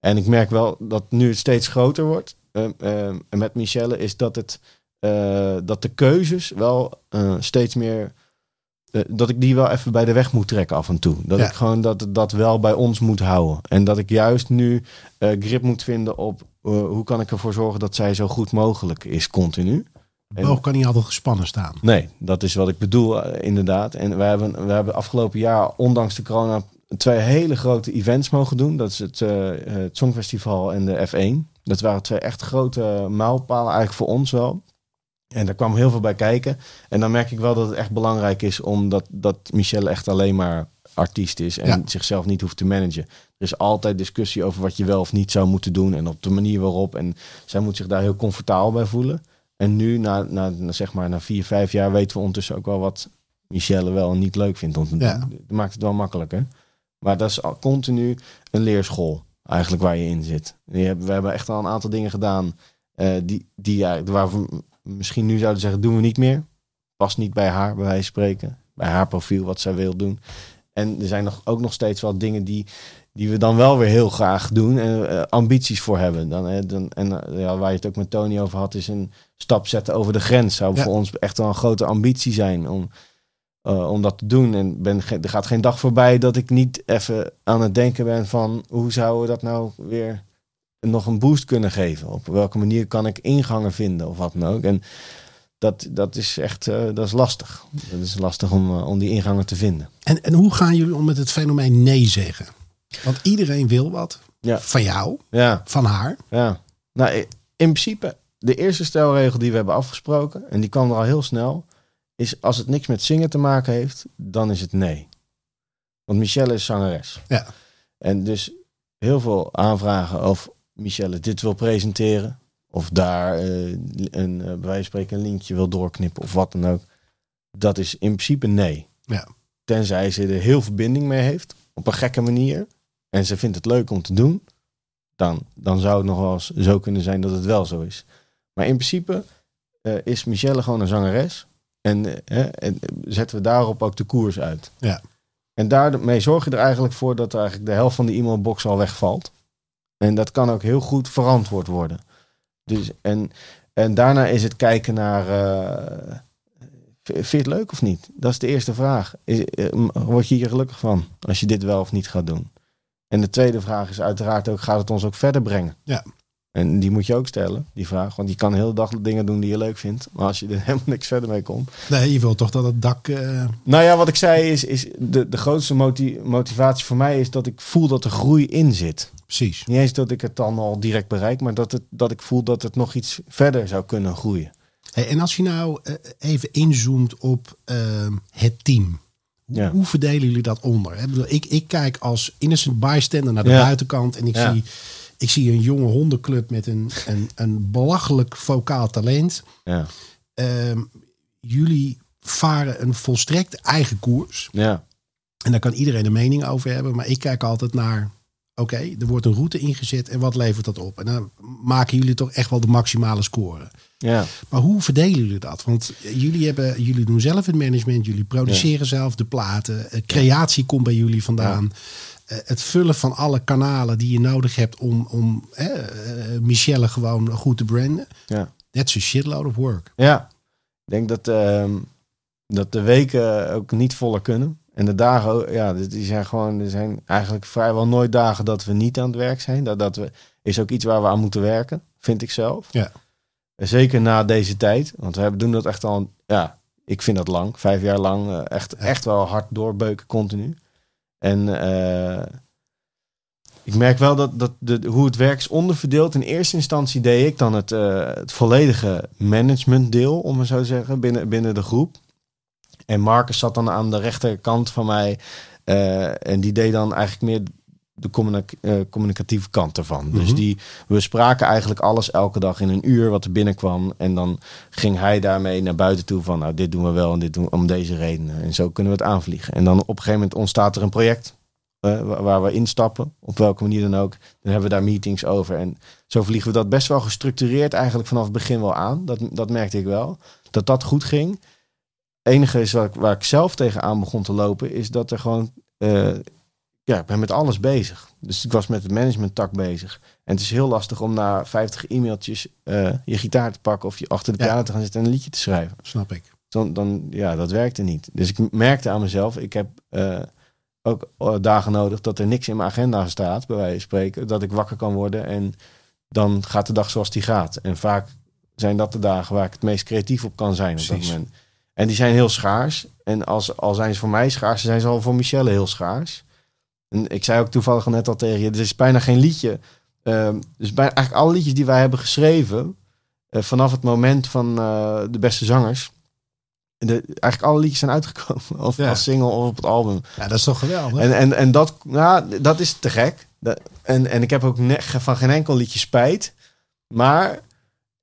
En ik merk wel dat nu het steeds groter wordt. eh, eh, en met Michelle is dat het eh, dat de keuzes wel eh, steeds meer dat ik die wel even bij de weg moet trekken af en toe. Dat Ja. ik gewoon dat dat wel bij ons moet houden. En dat ik juist nu grip moet vinden op hoe kan ik ervoor zorgen dat zij zo goed mogelijk is continu. Boog kan niet altijd gespannen staan. Nee, dat is wat ik bedoel, eh, inderdaad. En we hebben, we hebben afgelopen jaar, ondanks de corona, twee hele grote events mogen doen. Dat is het, eh, het Songfestival en de F1. Dat waren twee echt grote mijlpalen eigenlijk voor ons wel. En daar kwam heel veel bij kijken. En dan merk ik wel dat het echt belangrijk is, omdat dat Michelle echt alleen maar artiest is en Ja. zichzelf niet hoeft te managen. Er is altijd discussie over wat je wel of niet zou moeten doen en op de manier waarop. En zij moet zich daar heel comfortabel bij voelen. En nu, na, na, na, zeg maar, na vier, vijf jaar, weten we ondertussen ook wel wat Michelle wel en niet leuk vindt doen. Ja. Dat maakt het wel makkelijker. Maar dat is al continu een leerschool, eigenlijk, waar je in zit. Je we hebben echt al een aantal dingen gedaan eh, die, die ja, waar we misschien nu zouden zeggen, doen we niet meer. Past niet bij haar, bij wijze van spreken. Bij haar profiel, wat zij wil doen. En er zijn nog, ook nog steeds wel dingen die, die we dan wel weer heel graag doen en eh, ambities voor hebben. Dan, eh, dan, en eh, ja, waar je het ook met Tony over had, is een stap zetten over de grens. Zou Ja. voor ons echt wel een grote ambitie zijn om, om dat te doen. En ben, er gaat geen dag voorbij dat ik niet even aan het denken ben van hoe zouden we dat nou weer nog een boost kunnen geven? Op welke manier kan ik ingangen vinden of wat dan ook? En dat, dat is echt dat is lastig. Dat is lastig om, om die ingangen te vinden. En, en hoe gaan jullie om met het fenomeen nee zeggen? Want iedereen wil wat. Ja. Van jou, Ja, van haar. ja. Nou, in principe, de eerste stelregel die we hebben afgesproken, en die kwam er al heel snel, is als het niks met zingen te maken heeft, dan is het nee. Want Michelle is zangeres. Ja. En dus heel veel aanvragen of Michelle dit wil presenteren. Of daar eh, een, eh, bij wijze van spreken een linkje wil doorknippen of wat dan ook. Dat is in principe nee. Ja. Tenzij ze er heel verbinding mee heeft. Op een gekke manier. En ze vindt het leuk om te doen. Dan, dan zou het nog wel eens zo kunnen zijn dat het wel zo is. Maar in principe eh, is Michelle gewoon een zangeres. En, eh, en zetten we daarop ook de koers uit. Ja. En daarmee zorg je er eigenlijk voor dat eigenlijk de helft van die e-mailbox al wegvalt. En dat kan ook heel goed verantwoord worden. Dus, en, en daarna is het kijken naar. v- vind je het leuk of niet? Dat is de eerste vraag. Is, word je hier gelukkig van als je dit wel of niet gaat doen? En de tweede vraag is uiteraard ook: gaat het ons ook verder brengen? Ja. En die moet je ook stellen, die vraag. Want je kan heel de dag dingen doen die je leuk vindt. Maar als je er helemaal niks verder mee komt. Nee, je wilt toch dat het dak... eh, Nou ja, wat ik zei is, is de, de grootste moti- motivatie voor mij is dat ik voel dat er groei in zit. precies. Niet eens dat ik het dan al direct bereik, maar dat, het, dat ik voel dat het nog iets verder zou kunnen groeien. Hey, en als je nou eh, even inzoomt op eh, het team. Hoe, Ja. hoe verdelen jullie dat onder? Ik, ik, kijk als innocent bystander naar de Ja. buitenkant en ik, Ja. zie, ik zie een jonge hondenclub met een, een, een belachelijk vocaal talent. Ja, Ehm, jullie varen een volstrekt eigen koers. ja, En daar kan iedereen een mening over hebben. Maar ik kijk altijd naar, oké, er wordt een route ingezet en wat levert dat op? En dan maken jullie toch echt wel de maximale score. ja. Maar hoe verdelen jullie dat? Want jullie, hebben, jullie doen zelf het management, jullie produceren zelf de platen, eh, creatie komt bij jullie vandaan. Eh, Het vullen van alle kanalen die je nodig hebt om, om eh, Michelle gewoon goed te branden. ja. That's a shitload of work. Ja, ik denk dat, ehm, dat de weken ook niet voller kunnen. En de dagen, ja, die zijn gewoon, er zijn eigenlijk vrijwel nooit dagen dat we niet aan het werk zijn. Dat, dat we, is ook iets waar we aan moeten werken, vind ik zelf. Ja. Zeker na deze tijd, want we hebben- doen dat echt al, ja, Ik vind dat lang. Vijf jaar lang eh, echt, echt wel hard doorbeuken continu. En eh, ik merk wel dat, dat de, hoe het werk is onderverdeeld. In eerste instantie deed ik dan het, eh, het volledige managementdeel, om het zo te zeggen, binnen, binnen de groep. En Marcus zat dan aan de rechterkant van mij. eh, en die deed dan eigenlijk meer de communic- eh, communicatieve kant ervan. Dus Mhm. die, we spraken eigenlijk alles elke dag in een uur wat er binnenkwam. En dan ging hij daarmee naar buiten toe van... nou, dit doen we wel en dit doen we om deze redenen. En zo kunnen we het aanvliegen. En dan op een gegeven moment ontstaat er een project... eh, wa- waar we instappen, op welke manier dan ook. Dan hebben we daar meetings over. En zo vliegen we dat best wel gestructureerd eigenlijk vanaf het begin wel aan. Dat, dat merkte ik wel. Dat dat goed ging. Het enige is waar ik, waar ik zelf tegenaan begon te lopen... is dat er gewoon... eh, ja, ik ben met alles bezig. Dus ik was met het managementtak bezig. En het is heel lastig om na 50 e-mailtjes eh, je gitaar te pakken of je achter de Ja. piano te gaan zitten en een liedje te schrijven. Snap ik. Dan, dan, ja, dat werkte niet. Dus ik merkte aan mezelf, ik heb eh, ook dagen nodig dat er niks in mijn agenda staat, bij wijze van spreken. Dat ik wakker kan worden en dan gaat de dag zoals die gaat. En vaak zijn dat de dagen waar ik het meest creatief op kan zijn op dat moment. En die zijn heel schaars. En als, al zijn ze voor mij schaars, zijn ze al voor Michelle heel schaars. En ik zei ook toevallig net al tegen je, er is bijna geen liedje. ehm, dus bijna eigenlijk alle liedjes die wij hebben geschreven, eh, vanaf het moment van eh, de beste zangers, de, eigenlijk alle liedjes zijn uitgekomen. Of Ja. als single of op het album. Ja, dat is toch geweldig? En, en, en dat, nou, dat is te gek. Dat, en, en ik heb ook ne- van geen enkel liedje spijt. Maar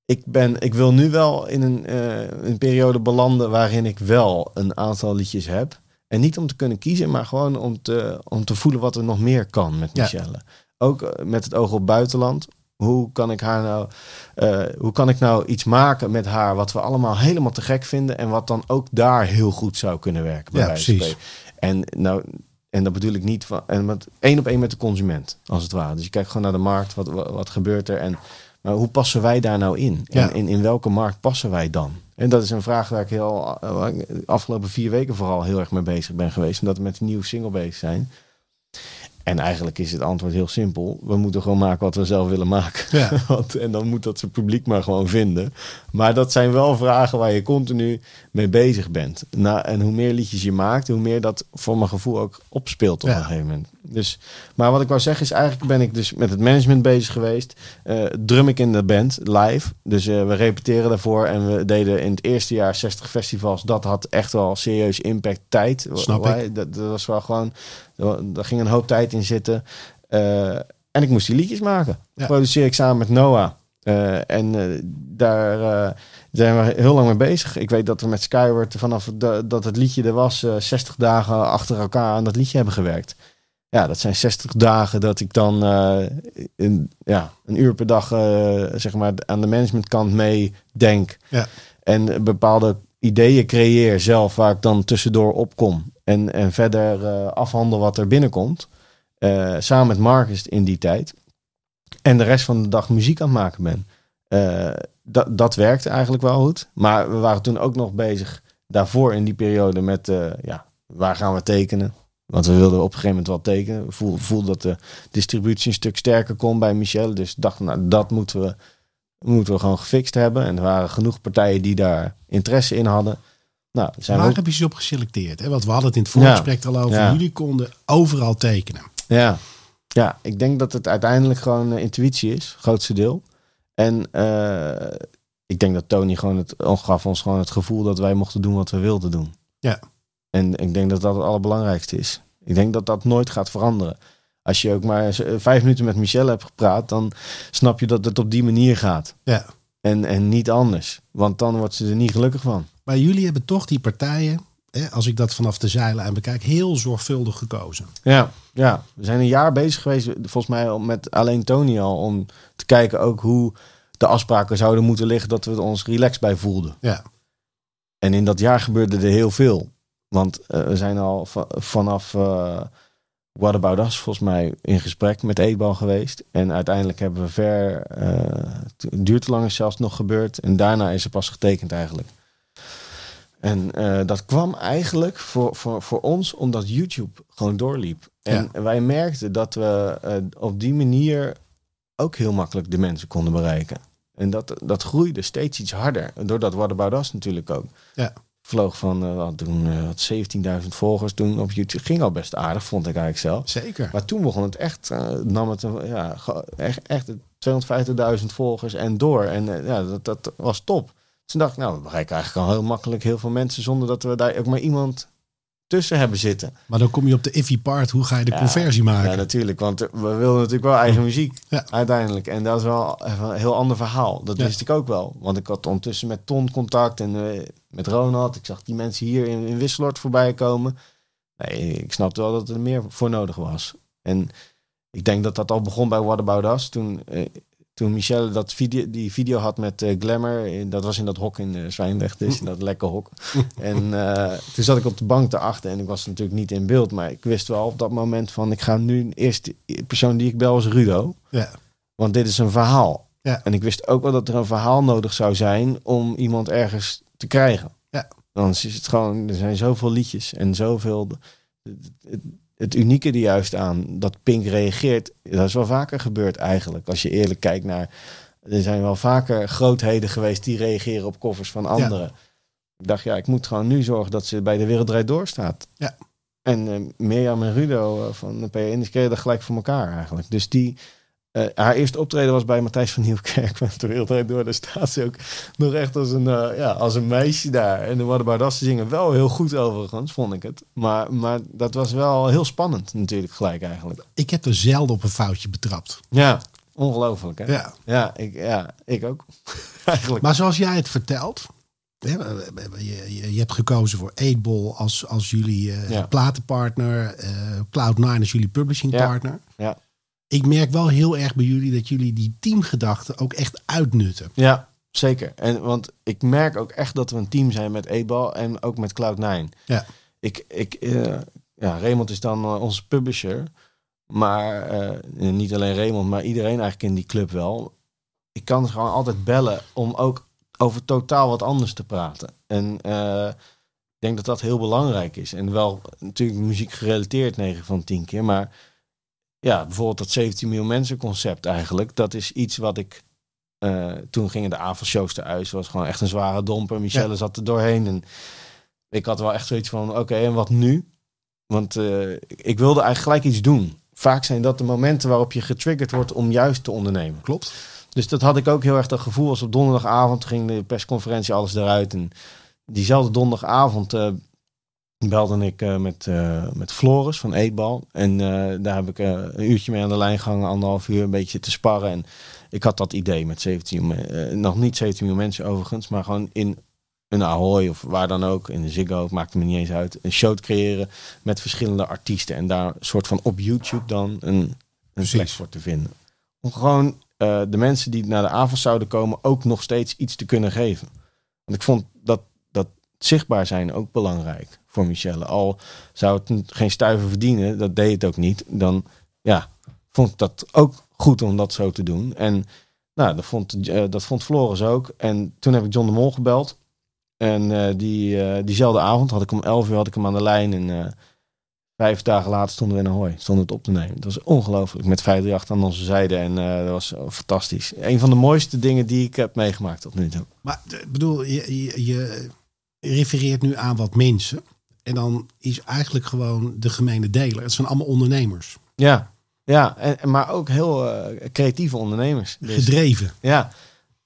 ik, ben, ik wil nu wel in een, eh, een periode belanden waarin ik wel een aantal liedjes heb. En niet om te kunnen kiezen, maar gewoon om te, om te voelen wat er nog meer kan met Ja. Michelle. Ook eh, met het oog op buitenland. Hoe kan ik haar nou, eh, hoe kan ik nou iets maken met haar wat we allemaal helemaal te gek vinden en wat dan ook daar heel goed zou kunnen werken? bij Ja, precies. En nou, en dat bedoel ik niet van en met één op één met de consument, als het ware. Dus je kijkt gewoon naar de markt, wat, wat, wat gebeurt er en maar hoe passen wij daar nou in? Ja. En in, in welke markt passen wij dan? En dat is een vraag waar ik heel, ik de afgelopen vier weken vooral heel erg mee bezig ben geweest. Omdat we met een nieuwe single bezig zijn. En eigenlijk is het antwoord heel simpel. We moeten gewoon maken wat we zelf willen maken. Ja. Want, en dan moet dat zijn publiek maar gewoon vinden. Maar dat zijn wel vragen waar je continu mee bezig bent. Nou, en hoe meer liedjes je maakt, hoe meer dat voor mijn gevoel ook opspeelt op Ja. een gegeven moment. Dus, maar wat ik wou zeggen is, eigenlijk ben ik dus met het management bezig geweest. Eh, drum ik in de band live. Dus eh, we repeteren daarvoor en we deden in het eerste jaar 60 festivals. Dat had echt wel serieus impact tijd. Snap ik. Dat, dat was wel gewoon, daar ging een hoop tijd in zitten. Eh, en ik moest die liedjes maken. Ja. Produceer ik samen met Noah. Eh, en eh, daar zijn we heel lang mee bezig. Ik weet dat we met Skyward vanaf de- dat het liedje er was, eh 60 dagen achter elkaar aan dat liedje hebben gewerkt. Ja, dat zijn 60 dagen dat ik dan in, ja, een uur per dag zeg maar, aan de managementkant mee denk. Ja. En bepaalde ideeën creëer zelf waar ik dan tussendoor opkom. En, en verder eh, afhandel wat er binnenkomt. Eh, samen met Marcus in die tijd. En de rest van de dag muziek aan het maken ben. Eh, dat, dat werkte eigenlijk wel goed. Maar we waren toen ook nog bezig daarvoor in die periode met ja, waar gaan we tekenen. Want we wilden op een gegeven moment wel tekenen. We voelden, voelden dat de distributie een stuk sterker kon bij Michel. Dus dachten, nou, dat moeten we, moeten we gewoon gefixt hebben. En er waren genoeg partijen die daar interesse in hadden. Nou, zijn Waar ook heb je ze op geselecteerd? Hè? Want we hadden het in het voorgesprek al over. Ja. Jullie konden overal tekenen. Ja. ja, ik denk dat het uiteindelijk gewoon eh, intuïtie is, grootste deel. En eh, ik denk dat Tony gewoon het gaf ons gewoon het gevoel dat wij mochten doen wat we wilden doen. Ja. En ik denk dat dat het allerbelangrijkste is. Ik denk dat dat nooit gaat veranderen. Als je ook maar z- vijf minuten met Michelle hebt gepraat, dan snap je dat het op die manier gaat. Ja. En, en niet anders. Want dan wordt ze er niet gelukkig van. Maar jullie hebben toch die partijen, hè, als ik dat vanaf de zijlijn bekijk, heel zorgvuldig gekozen. Ja, ja, we zijn een jaar bezig geweest, volgens mij met alleen Tony al, om te kijken ook hoe de afspraken zouden moeten liggen dat we er ons relaxed bij voelden. Ja. En in dat jaar gebeurde er heel veel. Want eh, we zijn al va- vanaf eh What About Us volgens mij in gesprek met Eetbal geweest. En uiteindelijk hebben we ver, het duurt te lang is zelfs nog gebeurd. En daarna is er pas getekend eigenlijk. En eh, dat kwam eigenlijk voor, voor, voor ons omdat YouTube gewoon doorliep. En wij merkten dat we eh, op die manier ook heel makkelijk de mensen konden bereiken. En dat, dat groeide steeds iets harder. Doordat What About Us natuurlijk ook. Ja. vloog van uh, toen uh, 17.000 volgers toen op YouTube. Ging al best aardig, vond ik eigenlijk zelf. Zeker. Maar toen begon het echt, nam het ja, echt, echt 250.000 volgers en door. En ja, dat, dat was top. Toen dacht ik, nou, we bereiken eigenlijk al heel makkelijk heel veel mensen zonder dat we daar ook maar iemand tussen hebben zitten. Maar dan kom je op de iffy part. Hoe ga je de conversie maken? Ja, natuurlijk. Want we wilden natuurlijk wel eigen muziek ja. uiteindelijk. En dat is wel een heel ander verhaal. Dat wist ik ook wel. Want ik had ondertussen met Ton contact en uh, met Ronald. Ik zag die mensen hier in, in Wisseloord voorbij komen. Nee, ik snapte wel dat er meer voor nodig was. En ik denk dat dat al begon bij What About Us. Toen uh, toen Michelle dat video, die video had met uh, Glamour, dat was in dat hok in uh, Zwijndrecht, dus in dat lekker hok. en uh, toen zat ik op de bank erachter en ik was natuurlijk niet in beeld, maar ik wist wel op dat moment van, ik ga nu eerst, de persoon die ik bel is Rudo. Ja. Want dit is een verhaal. Ja. En ik wist ook wel dat er een verhaal nodig zou zijn om iemand ergens te krijgen. Ja. Dan is het gewoon, er zijn zoveel liedjes en zoveel het unieke er juist aan dat Pink reageert, dat is wel vaker gebeurd eigenlijk. Als je eerlijk kijkt naar, er zijn wel vaker grootheden geweest die reageren op covers van anderen. Ik dacht, ja, ik moet gewoon nu zorgen dat ze bij de Wereldrijd doorstaat. Ja. En uh, Mirjam en Rudo uh, van de PN, die dat gelijk voor elkaar eigenlijk. Dus die, uh, haar eerste optreden was bij Matthijs van Nieuwkerk met de Wereldrijd door. Daar staat ze ook nog echt als een, uh, ja, als een meisje daar. En de Waddenbaardas zingen wel heel goed overigens, vond ik het. Maar, maar dat was wel heel spannend natuurlijk gelijk eigenlijk. Ik heb er zelden op een foutje betrapt. Ja, ongelooflijk hè? Ja. Ja, ik, ja, ik ook. eigenlijk. Maar zoals jij het vertelt... Je, je, je hebt gekozen voor 8 als, als jullie uh, ja. platenpartner. Cloud9 als jullie publishing partner. Ja ik merk wel heel erg bij jullie dat jullie die teamgedachte ook echt uitnutten. Ja, zeker. En want ik merk ook echt dat we een team zijn met E-bal en ook met Cloud9. Ja. Ik, ik, uh, ja, Raymond is dan uh, onze publisher. Maar uh, niet alleen Raymond, maar iedereen eigenlijk in die club wel. Ik kan gewoon altijd bellen om ook over totaal wat anders te praten. En ik denk dat dat heel belangrijk is. En wel natuurlijk muziek gerelateerd 9 van 10 keer. Maar ja, bijvoorbeeld dat 17 miljoen mensen concept eigenlijk. Dat is iets wat ik... Uh, toen gingen de avondshows eruit. was gewoon echt een zware domper. Michelle zat er doorheen. En ik had wel echt zoiets van... Oké, en wat nu? Want uh, ik wilde eigenlijk gelijk iets doen. Vaak zijn dat de momenten waarop je getriggerd wordt om juist te ondernemen. Klopt. Dus dat had ik ook heel erg dat gevoel. Als op donderdagavond ging de persconferentie alles eruit. En diezelfde donderdagavond uh, belde ik uh, met, uh, met Floris van Eetbal. En uh, daar heb ik een uurtje mee aan de lijn gehangen, anderhalf uur, een beetje te sparren. En ik had dat idee met 17, nog niet 17 miljoen mensen overigens, maar gewoon in een Ahoy of waar dan ook, in de Ziggo, maakt me niet eens uit, een show te creëren met verschillende artiesten. En daar een soort van op YouTube dan een, een plek voor te vinden. Om gewoon de mensen die naar de avond zouden komen ook nog steeds iets te kunnen geven. Want ik vond dat zichtbaar zijn ook belangrijk voor Michelle. Al zou het geen stuiver verdienen, dat deed het ook niet. Dan ja, vond ik dat ook goed om dat zo te doen. En nou, dat vond, uh, dat vond Floris ook. En toen heb ik John de Mol gebeld. En uh, die, uh, diezelfde avond had ik om 11 uur had ik hem aan de lijn. En vijf dagen later stonden we in Ahoy. Stonden het op te nemen. Dat was ongelooflijk. Met 538 aan onze zijde. En dat was fantastisch. Een van de mooiste dingen die ik heb meegemaakt tot nu toe. Maar bedoel, je, je refereert nu aan wat mensen. En dan is eigenlijk gewoon de gemene deler. Het zijn allemaal ondernemers. Ja, ja en, maar ook heel uh, creatieve ondernemers. Dus, Gedreven. Ja.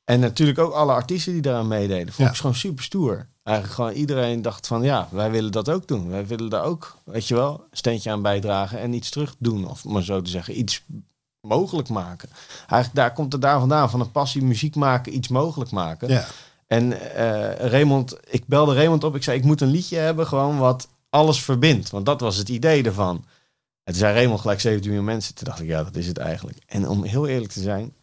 En natuurlijk ook alle artiesten die daaraan meededen. Vond ik gewoon super stoer. Eigenlijk gewoon iedereen dacht van ja, wij willen dat ook doen. Wij willen daar ook, weet je wel, een steentje aan bijdragen en iets terug doen. Of maar zo te zeggen, iets mogelijk maken. Eigenlijk daar komt het daar vandaan, van een passie muziek maken, iets mogelijk maken. Ja. En uh, Raymond, ik belde Raymond op. Ik zei, ik moet een liedje hebben gewoon wat alles verbindt. Want dat was het idee ervan. En toen zei Raymond gelijk 17 miljoen mensen. Toen dacht ik, ja, dat is het eigenlijk. En om heel eerlijk te zijn...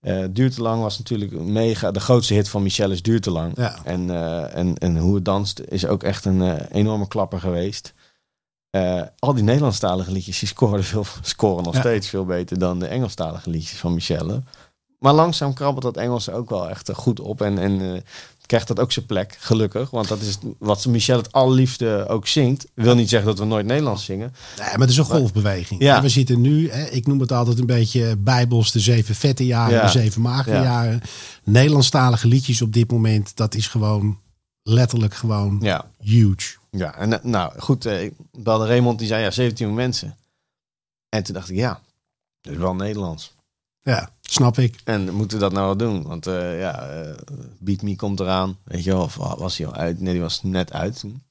Uh, Duurt te lang was natuurlijk mega. De grootste hit van Michelle is Duurt te lang. Ja. En, uh, en, en hoe het danst is ook echt een uh, enorme klapper geweest. al die Nederlandstalige liedjes die scoren, veel, scoren nog ja. steeds veel beter dan de Engelstalige liedjes van Michelle. Maar langzaam krabbelt dat Engels ook wel echt eh, goed op. En, en uh, krijgt dat ook zijn plek, gelukkig. Want dat is wat Michel het allerliefste ook zingt. Wil niet zeggen dat we nooit Nederlands zingen. Nee, maar het is een golfbeweging. Ja. we zitten nu, hè, ik noem het altijd een beetje bijbels, de zeven vette jaren, ja. de zeven magere ja. jaren. Nederlandstalige liedjes op dit moment, dat is gewoon letterlijk gewoon Ja, huge. ja. En eh, nou goed, eh, ik belde Raymond, die zei ja, 17 mensen. En toen dacht ik, ja, dat is wel Nederlands. Ja, snap ik. En moeten we dat nou wel doen? Want eh, ja, eh, Beat Me komt eraan. Weet je wel, of was hij al uit? Nee, die was net uit toen.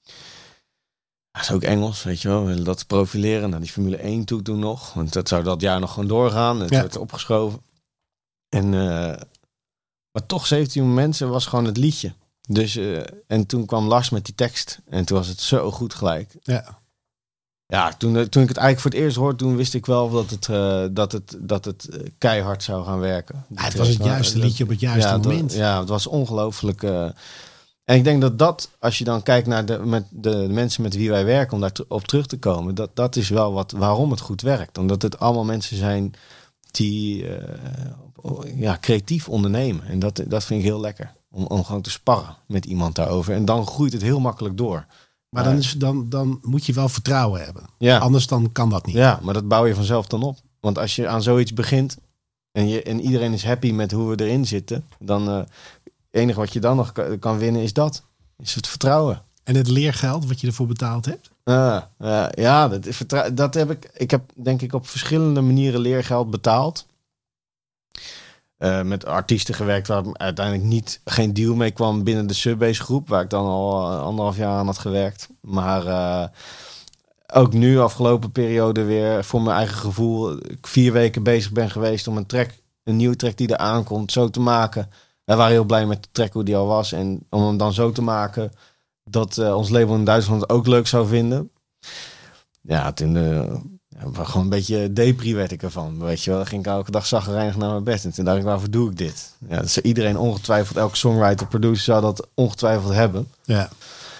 Hij is ook Engels, weet je wel. We dat profileren naar die Formule 1 toe toen nog. Want dat zou dat jaar nog gewoon doorgaan. Het Ja. werd opgeschoven. En, eh, maar toch 17 mensen was gewoon het liedje. Dus, en toen kwam Lars met die tekst. En toen was het zo goed gelijk. Ja. Ja, toen, eh, toen ik het eigenlijk voor het eerst hoorde, toen wist ik wel dat het, eh, dat het, dat het eh, keihard zou gaan werken. Ja, het was het juiste dat- liedje op het juiste ja, dat- moment. ja, het was ongelooflijk. en ik denk dat dat, als je dan kijkt naar de, met de mensen met wie wij werken, om daar op terug te komen, dat, dat is wel wat, waarom het goed werkt. Omdat het allemaal mensen zijn die ja, creatief ondernemen. En dat, dat vind ik heel lekker. Om, om gewoon te sparren met iemand daarover. En dan groeit het heel makkelijk door. Maar dan, is, dan, dan moet je wel vertrouwen hebben. Ja. Anders dan kan dat niet. Ja, maar dat bouw je vanzelf dan op. Want als je aan zoiets begint en, je, en iedereen is happy met hoe we erin zitten, dan eh, het enige wat je dan nog kan, kan winnen is dat. Is het vertrouwen. En het leergeld wat je ervoor betaald hebt? Ja, ja, dat, dat heb ik. Ik heb denk ik op verschillende manieren leergeld betaald. Eh, met artiesten gewerkt waar uiteindelijk niet, geen deal mee kwam binnen de Subbase groep, waar ik dan al eh, anderhalf jaar aan had gewerkt. Maar eh, ook nu, afgelopen periode, weer voor mijn eigen gevoel, ik vier weken bezig ben geweest om een track, een nieuwe track die er aankomt, zo te maken. Wij waren heel blij met de track hoe die al was. En om hem dan zo te maken dat ons label in Duitsland het ook leuk zou vinden. Ja, eh, ja, was gewoon een beetje depri werd ik ervan. Weet je wel, dan ging ik elke dag zagrijnig naar mijn bed. En toen dacht ik, waarvoor doe ik dit? Ja, dus iedereen ongetwijfeld, elke songwriter, producer zou dat ongetwijfeld hebben. Ja.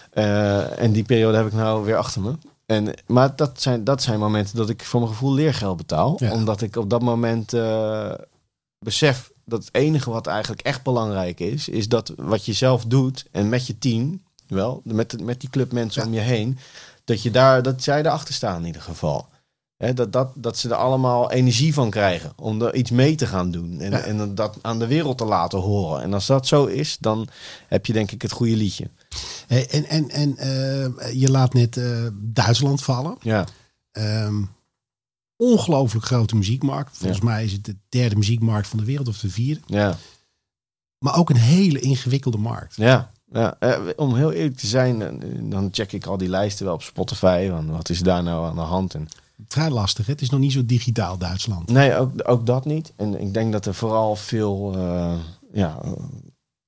Eh, en die periode heb ik nou weer achter me. En, maar dat zijn, dat zijn momenten dat ik voor mijn gevoel leergeld betaal. Ja. Omdat ik op dat moment eh, besef dat het enige wat eigenlijk echt belangrijk is, is dat wat je zelf doet en met je team, wel, met, met die club mensen Ja. om je heen, dat, je daar, dat zij erachter staan in ieder geval. Hè, dat, dat, dat ze er allemaal energie van krijgen om er iets mee te gaan doen. En, Ja. en dat aan de wereld te laten horen. En als dat zo is, dan heb je denk ik het goede liedje. Hey, en en, en eh, je laat net eh, Duitsland vallen. Ja. Ehm, ongelooflijk grote muziekmarkt. Volgens mij is het de derde muziekmarkt van de wereld of de vierde. Ja, Maar ook een hele ingewikkelde markt. ja. ja. Eh, om heel eerlijk te zijn, dan check ik al die lijsten wel op Spotify. Van wat is daar nou aan de hand? En, Vrij lastig. Het is nog niet zo digitaal Duitsland. nee, ook, ook dat niet. En ik denk dat er vooral veel eh, ja,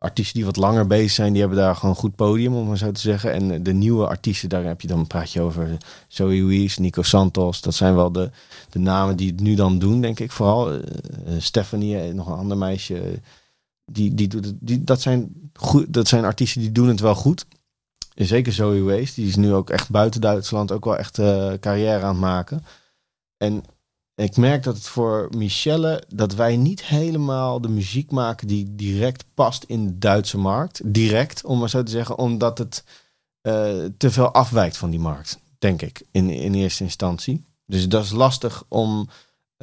artiesten die wat langer bezig zijn, die hebben daar gewoon een goed podium, om maar zo te zeggen. En de nieuwe artiesten, daar heb je dan praat je over Zoe Nico Santos. Dat zijn wel de, de namen die het nu dan doen, denk ik. Vooral eh, eh, Stephanie, eh, nog een ander meisje. Die, die doet dat, zijn dat zijn artiesten die doen het wel goed. Zeker Zoe Waste, die is nu ook echt buiten Duitsland ook wel echt eh, carrière aan het maken. En ik merk dat het voor Michelle, dat wij niet helemaal de muziek maken die direct past in de Duitse markt. Direct, om maar zo te zeggen, omdat het eh, te veel afwijkt van die markt, denk ik, in, in eerste instantie. Dus dat is lastig om.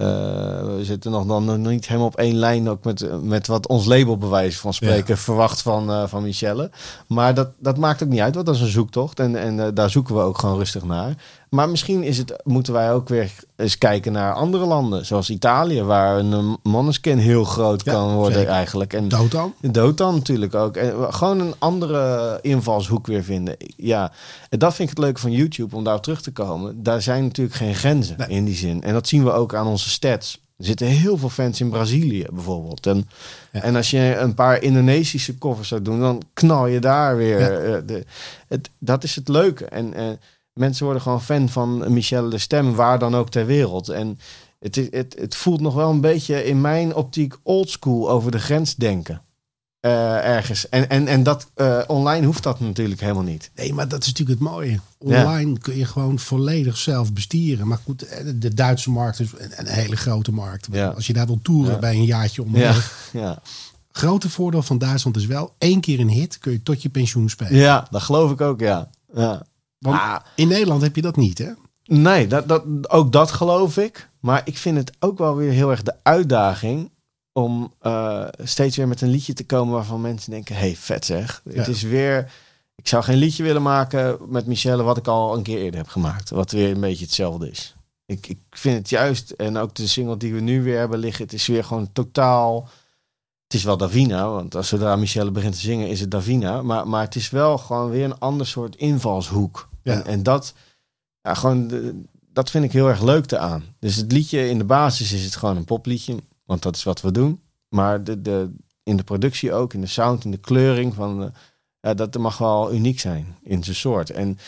Eh, we zitten nog dan nog niet helemaal op één lijn ook met, met wat ons label bij wijze van spreken verwacht van, eh, van Michelle. Maar dat, dat maakt ook niet uit, want dat is een zoektocht. En, en eh, daar zoeken we ook gewoon rustig naar. Maar misschien is het, moeten wij ook weer eens kijken naar andere landen. Zoals Italië, waar een Måneskin heel groot Ja, kan worden zeker. eigenlijk. En Dotan? Dotan natuurlijk ook. En gewoon een andere invalshoek weer vinden. Ja, en dat vind ik het leuke van YouTube, om daarop terug te komen. Daar zijn natuurlijk geen grenzen Nee. in die zin. En dat zien we ook aan onze stats. Er zitten heel veel fans in Brazilië bijvoorbeeld. En, Ja. en als je een paar Indonesische covers zou doen, dan knal je daar weer. Ja. eh, de, het, dat is het leuke. En eh, mensen worden gewoon fan van Michelle de Stem, waar dan ook ter wereld. En het, het, het voelt nog wel een beetje in mijn optiek oldschool over de grens denken. Eh, ergens. En, en, en dat eh, online hoeft dat natuurlijk helemaal niet. Nee, maar dat is natuurlijk het mooie. Online kun je gewoon volledig zelf bestieren. Maar goed, eh, de Duitse markt is een, hele grote markt. Ja. Als je daar wil toeren Ja. bij een jaartje Ja, onderweg. ja. Grote voordeel van Duitsland is wel, één keer een hit kun je tot je pensioen spelen. ja, dat geloof ik ook, ja. ja. Want Ah, in Nederland heb je dat niet, hè? nee, dat, dat, ook dat geloof ik. Maar ik vind het ook wel weer heel erg de uitdaging om eh, steeds weer met een liedje te komen waarvan mensen denken: hey, vet zeg. Ja. Het is weer. ik zou geen liedje willen maken met Michelle wat ik al een keer eerder heb gemaakt. Wat weer een beetje hetzelfde is. Ik, ik vind het juist, en ook de single die we nu weer hebben liggen, het is weer gewoon totaal... Het is wel Davina, want als zodra Michelle begint te zingen is het Davina. Maar, maar het is wel gewoon weer een ander soort invalshoek. Ja. En, en dat, ja, gewoon, de- dat vind ik heel erg leuk te aan. Dus het liedje in de basis is het gewoon een popliedje, want dat is wat we doen. Maar de, de, in de productie ook, in de sound, in de kleuring van... De, ja, dat mag wel uniek zijn in zijn soort. En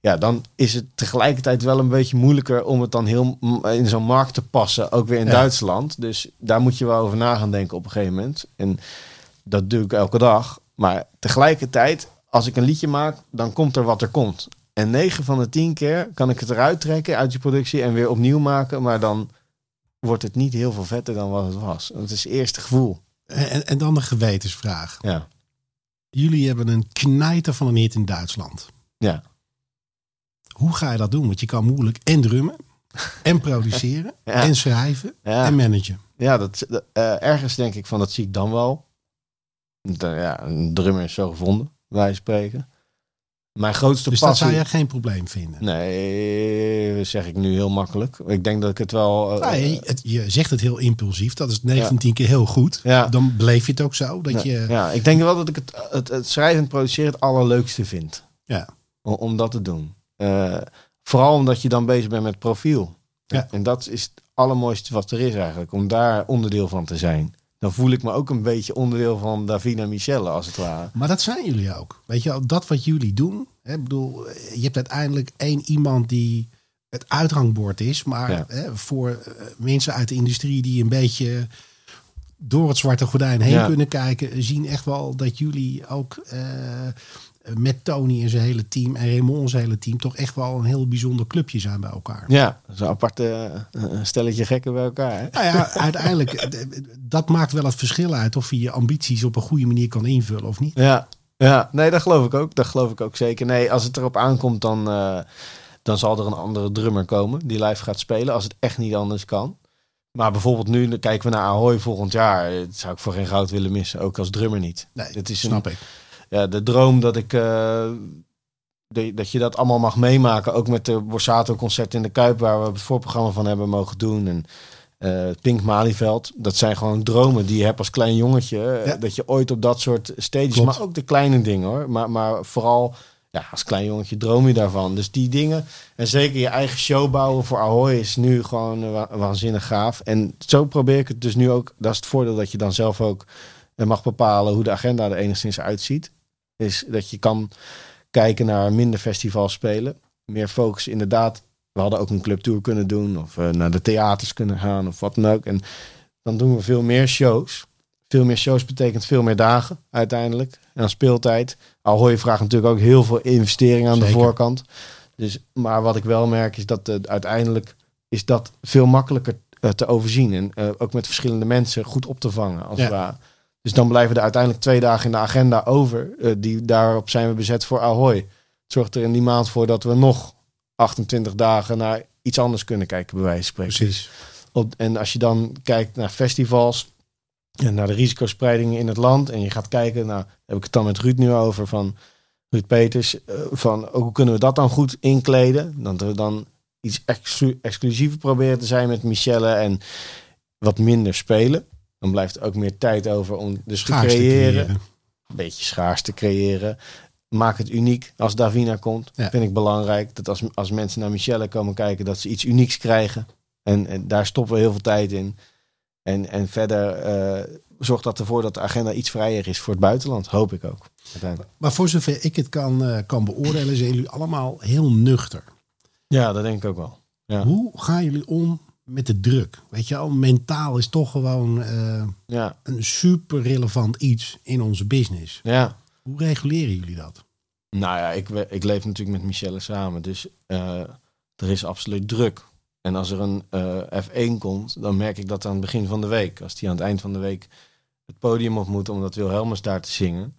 ja, dan is het tegelijkertijd wel een beetje moeilijker om het dan heel in zo'n markt te passen, ook weer in Ja. Duitsland. Dus daar moet je wel over na gaan denken op een gegeven moment. En dat doe ik elke dag. Maar tegelijkertijd, als ik een liedje maak, dan komt er wat er komt. En 9 van de 10 keer kan ik het eruit trekken uit je productie en weer opnieuw maken. Maar dan wordt het niet heel veel vetter dan wat het was. Het is het eerste gevoel. En, en dan de gewetensvraag. Ja. Jullie hebben een knijter van een hit in Duitsland. Ja. Hoe ga je dat doen? Want je kan moeilijk en drummen, en produceren, Ja. en schrijven, Ja. en managen. Ja, dat, dat, eh, ergens denk ik van dat zie ik dan wel. De- ja, een drummer is zo gevonden, wij spreken. Mijn grootste Dus dat zou je geen probleem vinden. Nee, dat zeg ik nu heel makkelijk. Ik denk dat ik het wel... eh, Nee, het, je zegt het heel impulsief. Dat is 19 keer heel goed. Ja. Dan beleef je het ook zo. Dat ja, je, ja, ik denk wel dat ik het, het, het schrijven en produceren het allerleukste vind. Ja. Om, om dat te doen. Eh, vooral omdat je dan bezig bent met profiel. Ja. En dat is het allermooiste wat er is eigenlijk. Om daar onderdeel van te zijn. Dan voel ik me ook een beetje onderdeel van Davina Michelle, als het ware. Maar dat zijn jullie ook. Weet je, dat wat jullie doen. Hè, ik bedoel, je hebt uiteindelijk één iemand die het uithangbord is. Maar Ja. hè, voor eh, mensen uit de industrie die een beetje door het zwarte gordijn heen Ja. kunnen kijken, zien echt wel dat jullie ook eh, met Tony en zijn hele team en Raymond zijn hele team toch echt wel een heel bijzonder clubje zijn bij elkaar. Ja, zo'n aparte eh, stelletje gekken bij elkaar. Hè? Nou ja, uiteindelijk, eh, dat maakt wel het verschil uit of je je ambities op een goede manier kan invullen of niet. Ja, ja, nee, dat geloof ik ook. Dat geloof ik ook zeker. Nee, als het erop aankomt, dan, eh, dan zal er een andere drummer komen die live gaat spelen. Als het echt niet anders kan. Maar bijvoorbeeld nu kijken we naar Ahoy volgend jaar. Dat zou ik voor geen goud willen missen. Ook als drummer niet. Nee, is snap een, ik. Ja, de droom dat ik. eh, de- dat je dat allemaal mag meemaken. Ook met de Borsato concert in de Kuip, waar we het voorprogramma van hebben mogen doen. En eh, Pink Malieveld. Dat zijn gewoon dromen die je hebt als klein jongetje. eh, Ja. Dat je ooit op dat soort stages. Klopt. Maar ook de kleine dingen hoor. Maar, maar vooral. Ja, als klein jongetje droom je daarvan. Dus die dingen. En zeker je eigen show bouwen voor Ahoy is nu gewoon wa- waanzinnig gaaf. En zo probeer ik het dus nu ook. Dat is het voordeel dat je dan zelf ook mag bepalen hoe de agenda er enigszins uitziet. Is dat je kan kijken naar minder festivals spelen. Meer focus inderdaad. We hadden ook een clubtour kunnen doen. Of eh, naar de theaters kunnen gaan. Of wat dan ook. En dan doen we veel meer shows. Veel meer shows betekent veel meer dagen uiteindelijk. En dan speeltijd. Ahoy vraagt natuurlijk ook heel veel investering aan de voorkant. Dus, maar wat ik wel merk is dat eh, uiteindelijk is dat veel makkelijker eh, te overzien. En ook met verschillende mensen goed op te vangen. Als Ja. het ware. Dus dan blijven er uiteindelijk twee dagen in de agenda over. eh, die, daarop zijn we bezet voor Ahoy. Het zorgt er in die maand voor dat we nog 28 dagen naar iets anders kunnen kijken, bij wijze van spreken. Precies. Op, en als je dan kijkt naar festivals en naar de risicospreidingen in het land. En je gaat kijken, nou heb ik het dan met Ruud nu over van Ruud Peters. eh, van hoe kunnen we dat dan goed inkleden? Dat we dan iets exclu- exclusiever proberen te zijn met Michelle en wat minder spelen. Dan blijft er ook meer tijd over om dus te Schaars te creëren. creëren. Een beetje schaars te creëren. Maak het uniek als Davina komt. Ja. Vind ik belangrijk. Dat als, als mensen naar Michelle komen kijken, dat ze iets unieks krijgen. En, en daar stoppen we heel veel tijd in. En, en verder eh, zorgt dat ervoor dat de agenda iets vrijer is voor het buitenland. Hoop ik ook. Maar voor zover ik het kan, eh, kan beoordelen, zijn jullie allemaal heel nuchter. Ja, dat denk ik ook wel. Ja. Hoe gaan jullie om met de druk? Weet je wel, mentaal is toch gewoon eh, Ja, een super relevant iets in onze business. ja. Hoe reguleren jullie dat? Nou ja, ik, ik leef natuurlijk met Michelle samen. Dus eh, er is absoluut druk. En als er een eh, F1 komt, dan merk ik dat aan het begin van de week. Als die aan het eind van de week het podium op moet omdat Wilhelmus daar te zingen.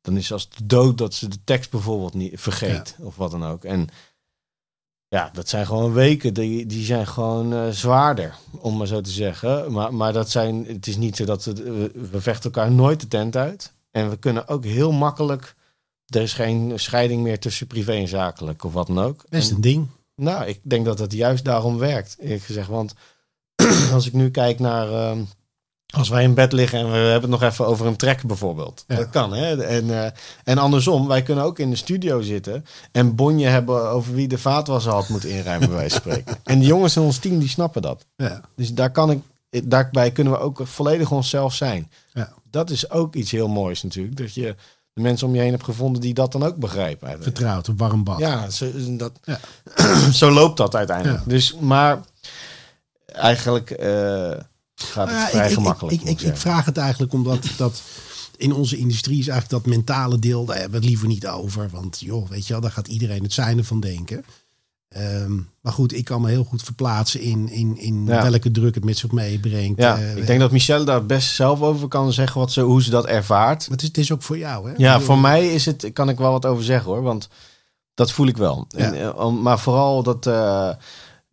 Dan is als de dood dat ze de tekst bijvoorbeeld niet vergeet. Of wat dan ook. En ja, dat zijn gewoon weken. Die, die zijn gewoon eh, zwaarder, om maar zo te zeggen. Maar, maar dat zijn, het is niet zo dat we, we vechten elkaar nooit de tent uit. En we kunnen ook heel makkelijk er is geen scheiding meer tussen privé en zakelijk of wat dan ook. Best En- een ding. nou, ik denk dat het juist daarom werkt, eerlijk gezegd. Want als ik nu kijk naar... ehm, als wij in bed liggen en we hebben het nog even over een track bijvoorbeeld. Ja. Dat kan, hè? En, eh, en andersom, wij kunnen ook in de studio zitten... en bonje hebben over wie de vaatwasser had moeten inruimen, bij wijze van spreken. En die jongens in ons team, die snappen dat. Ja. Dus daar kan ik, daarbij kunnen we ook volledig onszelf zijn. Ja. Dat is ook iets heel moois natuurlijk. Dat je de mensen om je heen hebt gevonden die dat dan ook begrijpen. eigenlijk. Vertrouwd, een warm bad. Ja, zo, dat, zo loopt dat uiteindelijk. Dus, maar eigenlijk eh, gaat het Nou vrij ik, gemakkelijk. Ik, ik, vraag het eigenlijk omdat dat in onze industrie is eigenlijk dat mentale deel, daar hebben we het liever niet over. Want joh, weet je wel, daar gaat iedereen het zijne van denken. Ehm, maar goed, ik kan me heel goed verplaatsen in, in, in Ja. welke druk het met zich meebrengt. ja, Eh, ik denk dat Michelle daar best zelf over kan zeggen wat ze, hoe ze dat ervaart. maar het is, het is ook voor jou, hè? Ja, voor mij is het, kan ik wel wat over zeggen hoor. Want dat voel ik wel. Ja. En, eh, maar vooral dat. eh,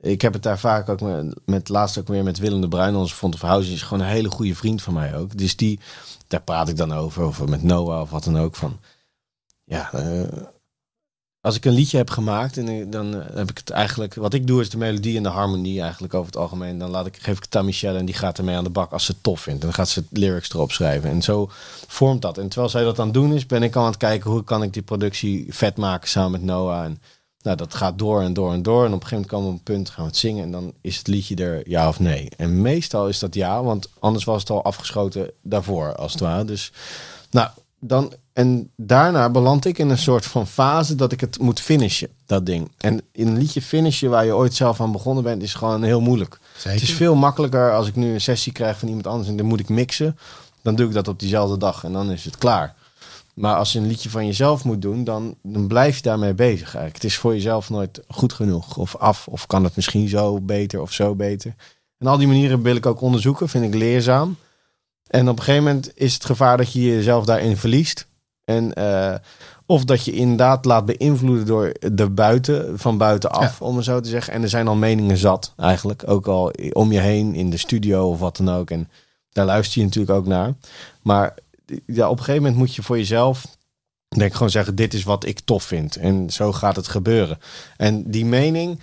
ik heb het daar vaak ook met, met laatst ook weer met Willem de Bruin, onze Front of House, is gewoon een hele goede vriend van mij ook. Dus die, daar praat ik dan over, of met Noah of wat dan ook. Van ja, eh, als ik een liedje heb gemaakt en dan eh, heb ik het eigenlijk, wat ik doe is de melodie en de harmonie eigenlijk over het algemeen. Dan laat ik, geef ik het aan Michelle en die gaat ermee aan de bak als ze het tof vindt. En dan gaat ze lyrics erop schrijven. En zo vormt dat. En terwijl zij dat aan het doen is, ben ik al aan het kijken hoe kan ik die productie vet maken samen met Noah. En nou, dat gaat door en door en door. En op een gegeven moment komen we op een punt, gaan we het zingen. En dan is het liedje er ja of nee. En meestal is dat ja, want anders was het al afgeschoten daarvoor, als het ware. Dus nou, dan. En daarna beland ik in een soort van fase dat ik het moet finishen, dat ding. En in een liedje finishen waar je ooit zelf aan begonnen bent, is gewoon heel moeilijk. Zeker. Het is veel makkelijker als ik nu een sessie krijg van iemand anders en dan moet ik mixen. Dan doe ik dat op diezelfde dag en dan is het klaar. Maar als je een liedje van jezelf moet doen, dan, dan blijf je daarmee bezig eigenlijk. Het is voor jezelf nooit goed genoeg of af. Of kan het misschien zo beter of zo beter. En al die manieren wil ik ook onderzoeken, vind ik leerzaam. En op een gegeven moment is het gevaar dat je jezelf daarin verliest. En, eh, of dat je inderdaad laat beïnvloeden door de buiten, van buitenaf, om het zo te zeggen. En er zijn al meningen zat, eigenlijk. Ook al om je heen, in de studio of wat dan ook. En daar luister je natuurlijk ook naar. Maar ja, op een gegeven moment moet je voor jezelf denk gewoon zeggen, dit is wat ik tof vind. En zo gaat het gebeuren. En die mening,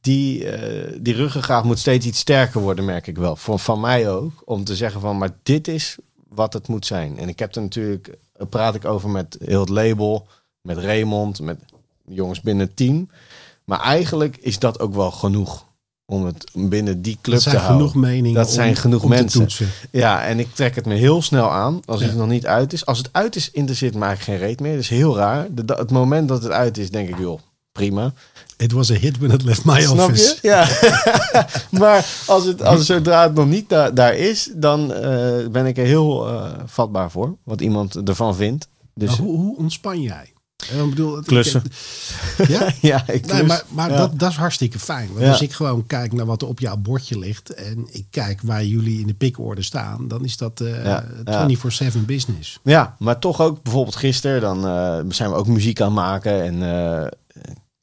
die, eh die ruggengraat moet steeds iets sterker worden, merk ik wel. Voor, van mij ook, om te zeggen van, maar dit is wat het moet zijn. En ik heb er natuurlijk, daar praat ik over met heel het label, met Raymond, met jongens binnen het team. Maar eigenlijk is dat ook wel genoeg om het binnen die club dat zijn te houden. genoeg meningen. Dat zijn om- genoeg om mensen. Ja, en ik trek het me heel snel aan als Ja. het nog niet uit is. Als het uit is, interesseert me eigenlijk geen reet meer. Dat is heel raar. De, het moment dat het uit is, denk ik, joh, prima. It was a hit when it left my Snap office. je? Ja. maar als het, als zodra het nog niet da- daar is, dan eh, ben ik er heel eh, vatbaar voor. Wat iemand ervan vindt. Dus hoe, hoe ontspan jij? Eh, Ik bedoel, Klussen. ik- ja? ja, ik Nee, maar maar Ja. dat, dat is hartstikke fijn. Want Ja. als ik gewoon kijk naar wat er op jouw bordje ligt... en ik kijk waar jullie in de pikorde staan... dan is dat eh Ja, 24-7 business. Ja, maar toch ook bijvoorbeeld gisteren, dan eh, zijn we ook muziek aan het maken. En eh,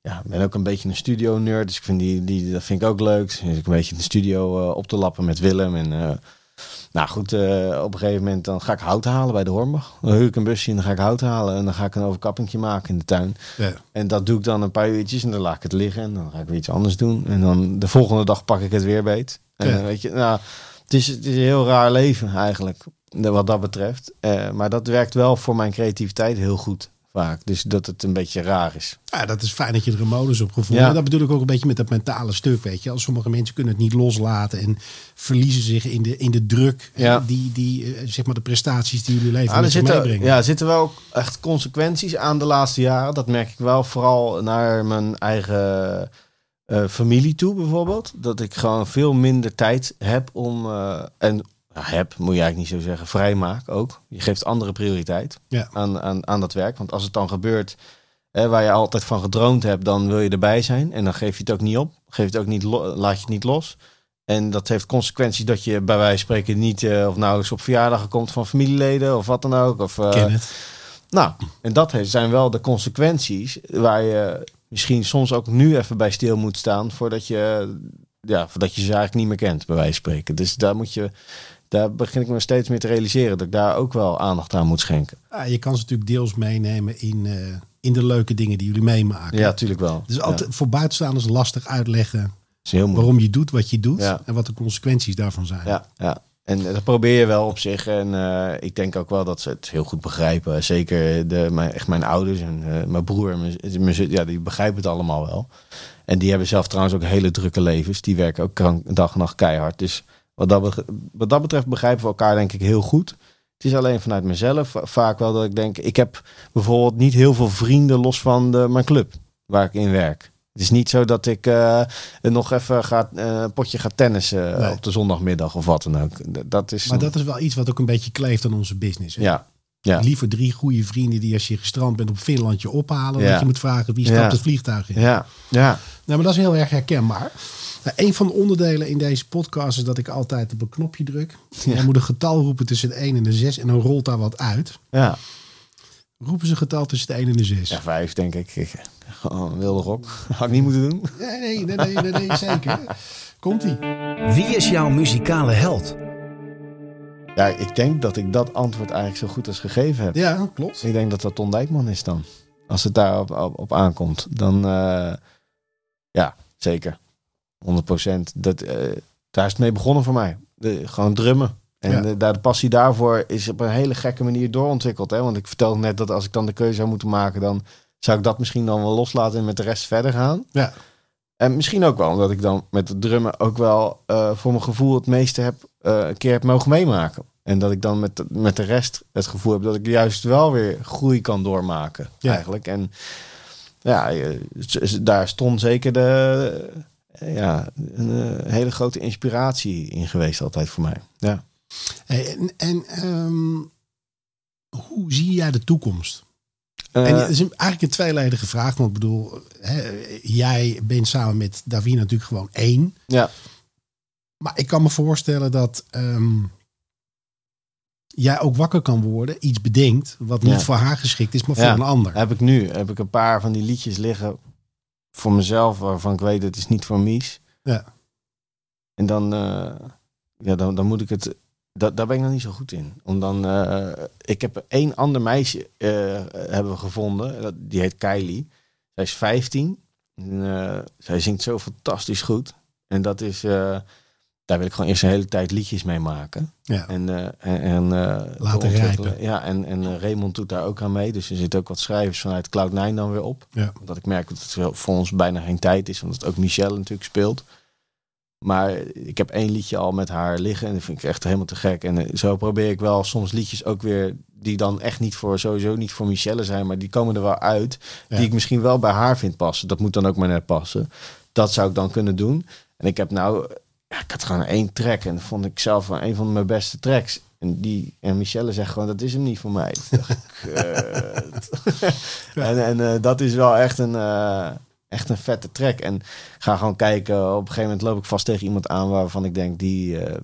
ja, ik ben ook een beetje een studio nerd. Dus ik vind die, die, dat vind ik ook leuk. Dus ik een beetje in de studio eh, op te lappen met Willem. En eh, nou goed, eh, op een gegeven moment dan ga ik hout halen bij de Hornbach. Dan huur ik een busje en dan ga ik hout halen. En dan ga ik een overkappingje maken in de tuin. Ja. En dat doe ik dan een paar uurtjes en dan laat ik het liggen. En dan ga ik weer iets anders doen. En dan de volgende dag pak ik het weer beet. En Ja. weet je, nou, het is, het is een heel raar leven eigenlijk, wat dat betreft. Eh, maar dat werkt wel voor mijn creativiteit heel goed vaak. Dus dat het een beetje raar is. Ja, dat is fijn dat je er een modus op gevonden. Ja. Dat bedoel ik ook een beetje met dat mentale stuk, weet je. Als sommige mensen kunnen het niet loslaten en verliezen zich in de, in de druk Ja. die, die eh, zeg maar de prestaties die jullie leven Ah, er, met zich zitten, meebrengen. ja, zitten wel echt consequenties aan de laatste jaren. Dat merk ik wel vooral naar mijn eigen eh, familie toe bijvoorbeeld. Dat ik gewoon veel minder tijd heb om... eh, en ja, heb, moet je eigenlijk niet zo zeggen, vrij maak ook. Je geeft andere prioriteit Ja. aan, aan, aan dat werk. Want als het dan gebeurt hè, waar je altijd van gedroomd hebt, dan wil je erbij zijn. En dan geef je het ook niet op. Geef het ook niet laat je het niet los. En dat heeft consequenties dat je bij wijze van spreken niet eh, of nou eens op verjaardagen komt van familieleden of wat dan ook. Of, Ken het. nou, en dat heeft- zijn wel de consequenties waar je misschien soms ook nu even bij stil moet staan voordat je, ja, voordat je ze eigenlijk niet meer kent, bij wijze van spreken. Dus daar moet je, daar begin ik me steeds meer te realiseren dat ik daar ook wel aandacht aan moet schenken. Ja, je kan ze natuurlijk deels meenemen in, eh, in de leuke dingen die jullie meemaken. Ja, natuurlijk wel. Dus altijd ja. voor buitenstaanders lastig uitleggen waarom je doet wat je doet Ja. en wat de consequenties daarvan zijn. Ja, ja. En dat probeer je wel op zich. En eh, ik denk ook wel dat ze het heel goed begrijpen. Zeker de, mijn, echt mijn ouders en eh, mijn broer en mijn, mijn zus, ja, die begrijpen het allemaal wel. En die hebben zelf trouwens ook hele drukke levens. Die werken ook krank, dag en nacht keihard. Dus wat dat, beg- wat dat betreft begrijpen we elkaar denk ik heel goed. Het is alleen vanuit mezelf va- vaak wel dat ik denk... Ik heb bijvoorbeeld niet heel veel vrienden los van de, mijn club waar ik in werk. Het is niet zo dat ik eh, nog even ga, eh, een potje ga tennissen Nee. op de zondagmiddag of wat dan ook. Dat is, Maar dat is wel iets wat ook een beetje kleeft aan onze business. hè? ja, ja. Liever drie goede vrienden die als je gestrand bent op Finland je ophalen. Ja. Dat je moet vragen wie stapt Ja. het vliegtuig in. Ja, ja. Nou, maar dat is heel erg herkenbaar. Nou, een van de onderdelen in deze podcast is dat ik altijd op een knopje druk. Ja. Je moet een getal roepen tussen de 1 en de 6 en dan rolt daar wat uit. ja. Roepen ze een getal tussen de 1 en de 6. Ja, vijf denk ik. gewoon een wilde rok. Had ik niet moeten doen. Nee, nee, nee, nee, nee, nee, zeker. Komt-ie. Wie is jouw muzikale held? Ja, ik denk dat ik dat antwoord eigenlijk zo goed als gegeven heb. Ja, klopt. Ik denk dat dat Ton Dijkman is dan. Als het daar op, op, op aankomt. Dan, eh, ja, zeker. 100 procent. Dat, eh, daar is het mee begonnen voor mij. De, gewoon drummen. En Ja. de, daar, de passie daarvoor is op een hele gekke manier doorontwikkeld. Hè? Want ik vertelde net dat als ik dan de keuze zou moeten maken... dan zou ik dat misschien dan wel loslaten en met de rest verder gaan. Ja. En misschien ook wel omdat ik dan met het drummen ook wel eh, voor mijn gevoel het meeste heb, eh, een keer heb mogen meemaken. En dat ik dan met, de- met de rest het gevoel heb dat ik juist wel weer groei kan doormaken. Ja. Eigenlijk. En ja, eh, daar stond zeker de, eh, ja, een eh, hele grote inspiratie in geweest altijd voor mij. Ja. Hey, en en ehm, hoe zie jij de toekomst? en Eh, het is eigenlijk een tweeledige vraag. Want ik bedoel, hè, jij bent samen met Davina natuurlijk gewoon één. ja. Maar ik kan me voorstellen dat ehm, jij ook wakker kan worden, iets bedenkt wat niet Ja. voor haar geschikt is, maar voor Ja. een ander. Heb ik nu. Heb ik een paar van die liedjes liggen voor mezelf waarvan ik weet het is niet voor Mies. Ja. En dan, eh, ja, dan, dan moet ik het. Da, daar ben ik nog niet zo goed in. Om dan, eh, ik heb één ander meisje eh, hebben we gevonden. Die heet Kylie. Zij is 15. En, zij zingt zo fantastisch goed. En dat is. Daar wil ik gewoon eerst een hele tijd liedjes mee maken. Ja. En, eh, en, eh, Laten rijpen. Ja, en, en eh, Raymond doet daar ook aan mee. Dus er zitten ook wat schrijvers vanuit Cloud9 dan weer op. Ja. Dat ik merk dat het voor ons bijna geen tijd is. Omdat ook Michelle natuurlijk speelt. Maar ik heb één liedje al met haar liggen. En dat vind ik echt helemaal te gek. En zo probeer ik wel soms liedjes ook weer... die dan echt niet voor, sowieso niet voor Michelle zijn... maar die komen er wel uit. Ja. Die ik misschien wel bij haar vind passen. Dat moet dan ook maar net passen. Dat zou ik dan kunnen doen. En ik heb nou... Ja, ik had gewoon één track. En dat vond ik zelf wel een van mijn beste tracks. En, die, en Michelle zegt gewoon, dat is hem niet voor mij. En, en eh, dat is wel echt een, eh, echt een vette track. En ga gewoon kijken. Op een gegeven moment loop ik vast tegen iemand aan waarvan ik denk, die, eh,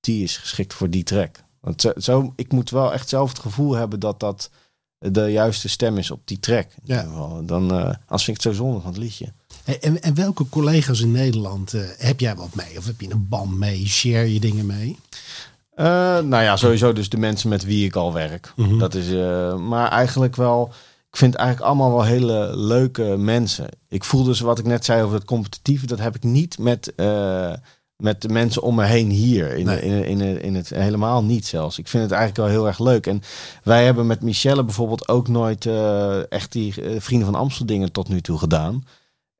die is geschikt voor die track. Want zo, zo, ik moet wel echt zelf het gevoel hebben dat dat de juiste stem is op die track. Ja. Dan, als vind ik het zo zonde van het liedje. En, en welke collega's in Nederland eh, heb jij wat mee? Of heb je een band mee? Share je dingen mee? Eh, nou ja, sowieso dus de mensen met wie ik al werk. Mhm. Dat is, eh, maar eigenlijk wel, ik vind eigenlijk allemaal wel hele leuke mensen. Ik voel dus wat ik net zei over het competitieve, dat heb ik niet met, met de mensen om me heen hier. In, Nee. in, in, in, het helemaal niet zelfs. Ik vind het eigenlijk wel heel erg leuk. En wij hebben met Michelle bijvoorbeeld ook nooit echt die Vrienden van Amstel dingen tot nu toe gedaan.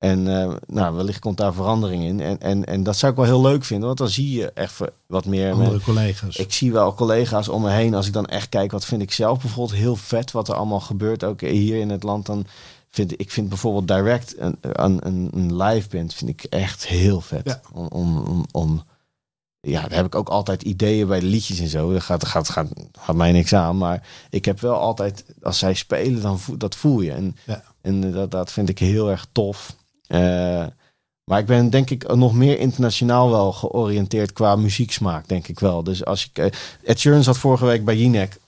En eh, nou, wellicht komt daar verandering in. En, en, en dat zou ik wel heel leuk vinden, want dan zie je even wat meer. Andere collega's. Ik zie wel collega's om me heen. Als ik dan echt kijk, wat vind ik zelf bijvoorbeeld heel vet. Wat er allemaal gebeurt, ook hier in het land. Dan vind ik vind bijvoorbeeld direct een, een, een, een live band vind ik echt heel vet. Ja. Om, om, om, om- ja, daar heb ik ook altijd ideeën bij de liedjes en zo. Dat gaat, gaat, gaat, gaat mij niks aan. Maar ik heb wel altijd, als zij spelen, dan voel, dat voel je. En, Ja. en dat, dat vind ik heel erg tof. Eh, maar ik ben denk ik nog meer internationaal wel georiënteerd qua muzieksmaak, denk ik wel. Dus als ik... eh, Ed Sheeran zat vorige week bij Jinek.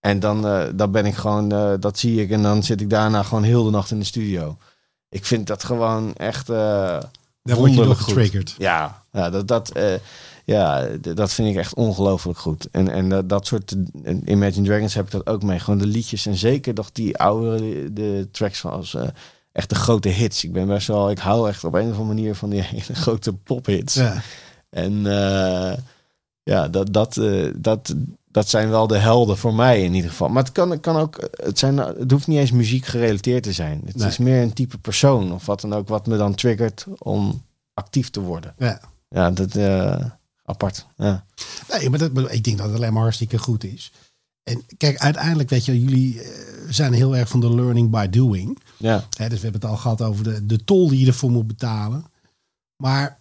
En dan, eh, dan ben ik gewoon, dat zie ik. En dan zit ik daarna gewoon heel de nacht in de studio. Ik vind dat gewoon echt eh Daar word je door getriggerd. Ja, ja dat, dat, Ja, dat vind ik echt ongelooflijk goed. En, en dat, dat soort, in Imagine Dragons heb ik dat ook mee. Gewoon de liedjes en zeker nog die oude de, tracks van als echt de grote hits. Ik ben best wel, ik hou echt op een of andere manier van die hele grote pophits. Ja. En eh, ja, dat, dat, eh, dat, dat zijn wel de helden voor mij in ieder geval. Maar het kan, het kan ook, het, zijn, het hoeft niet eens muziek gerelateerd te zijn. Het Nee. is meer een type persoon of wat dan ook, wat me dan triggert om actief te worden. Ja. Ja, dat eh, apart. Ja. Nee, maar dat, ik denk dat het alleen maar hartstikke goed is. En kijk, uiteindelijk weet je, jullie eh, zijn heel erg van de learning by doing. Ja. Dus we hebben het al gehad over de, de tol die je ervoor moet betalen. Maar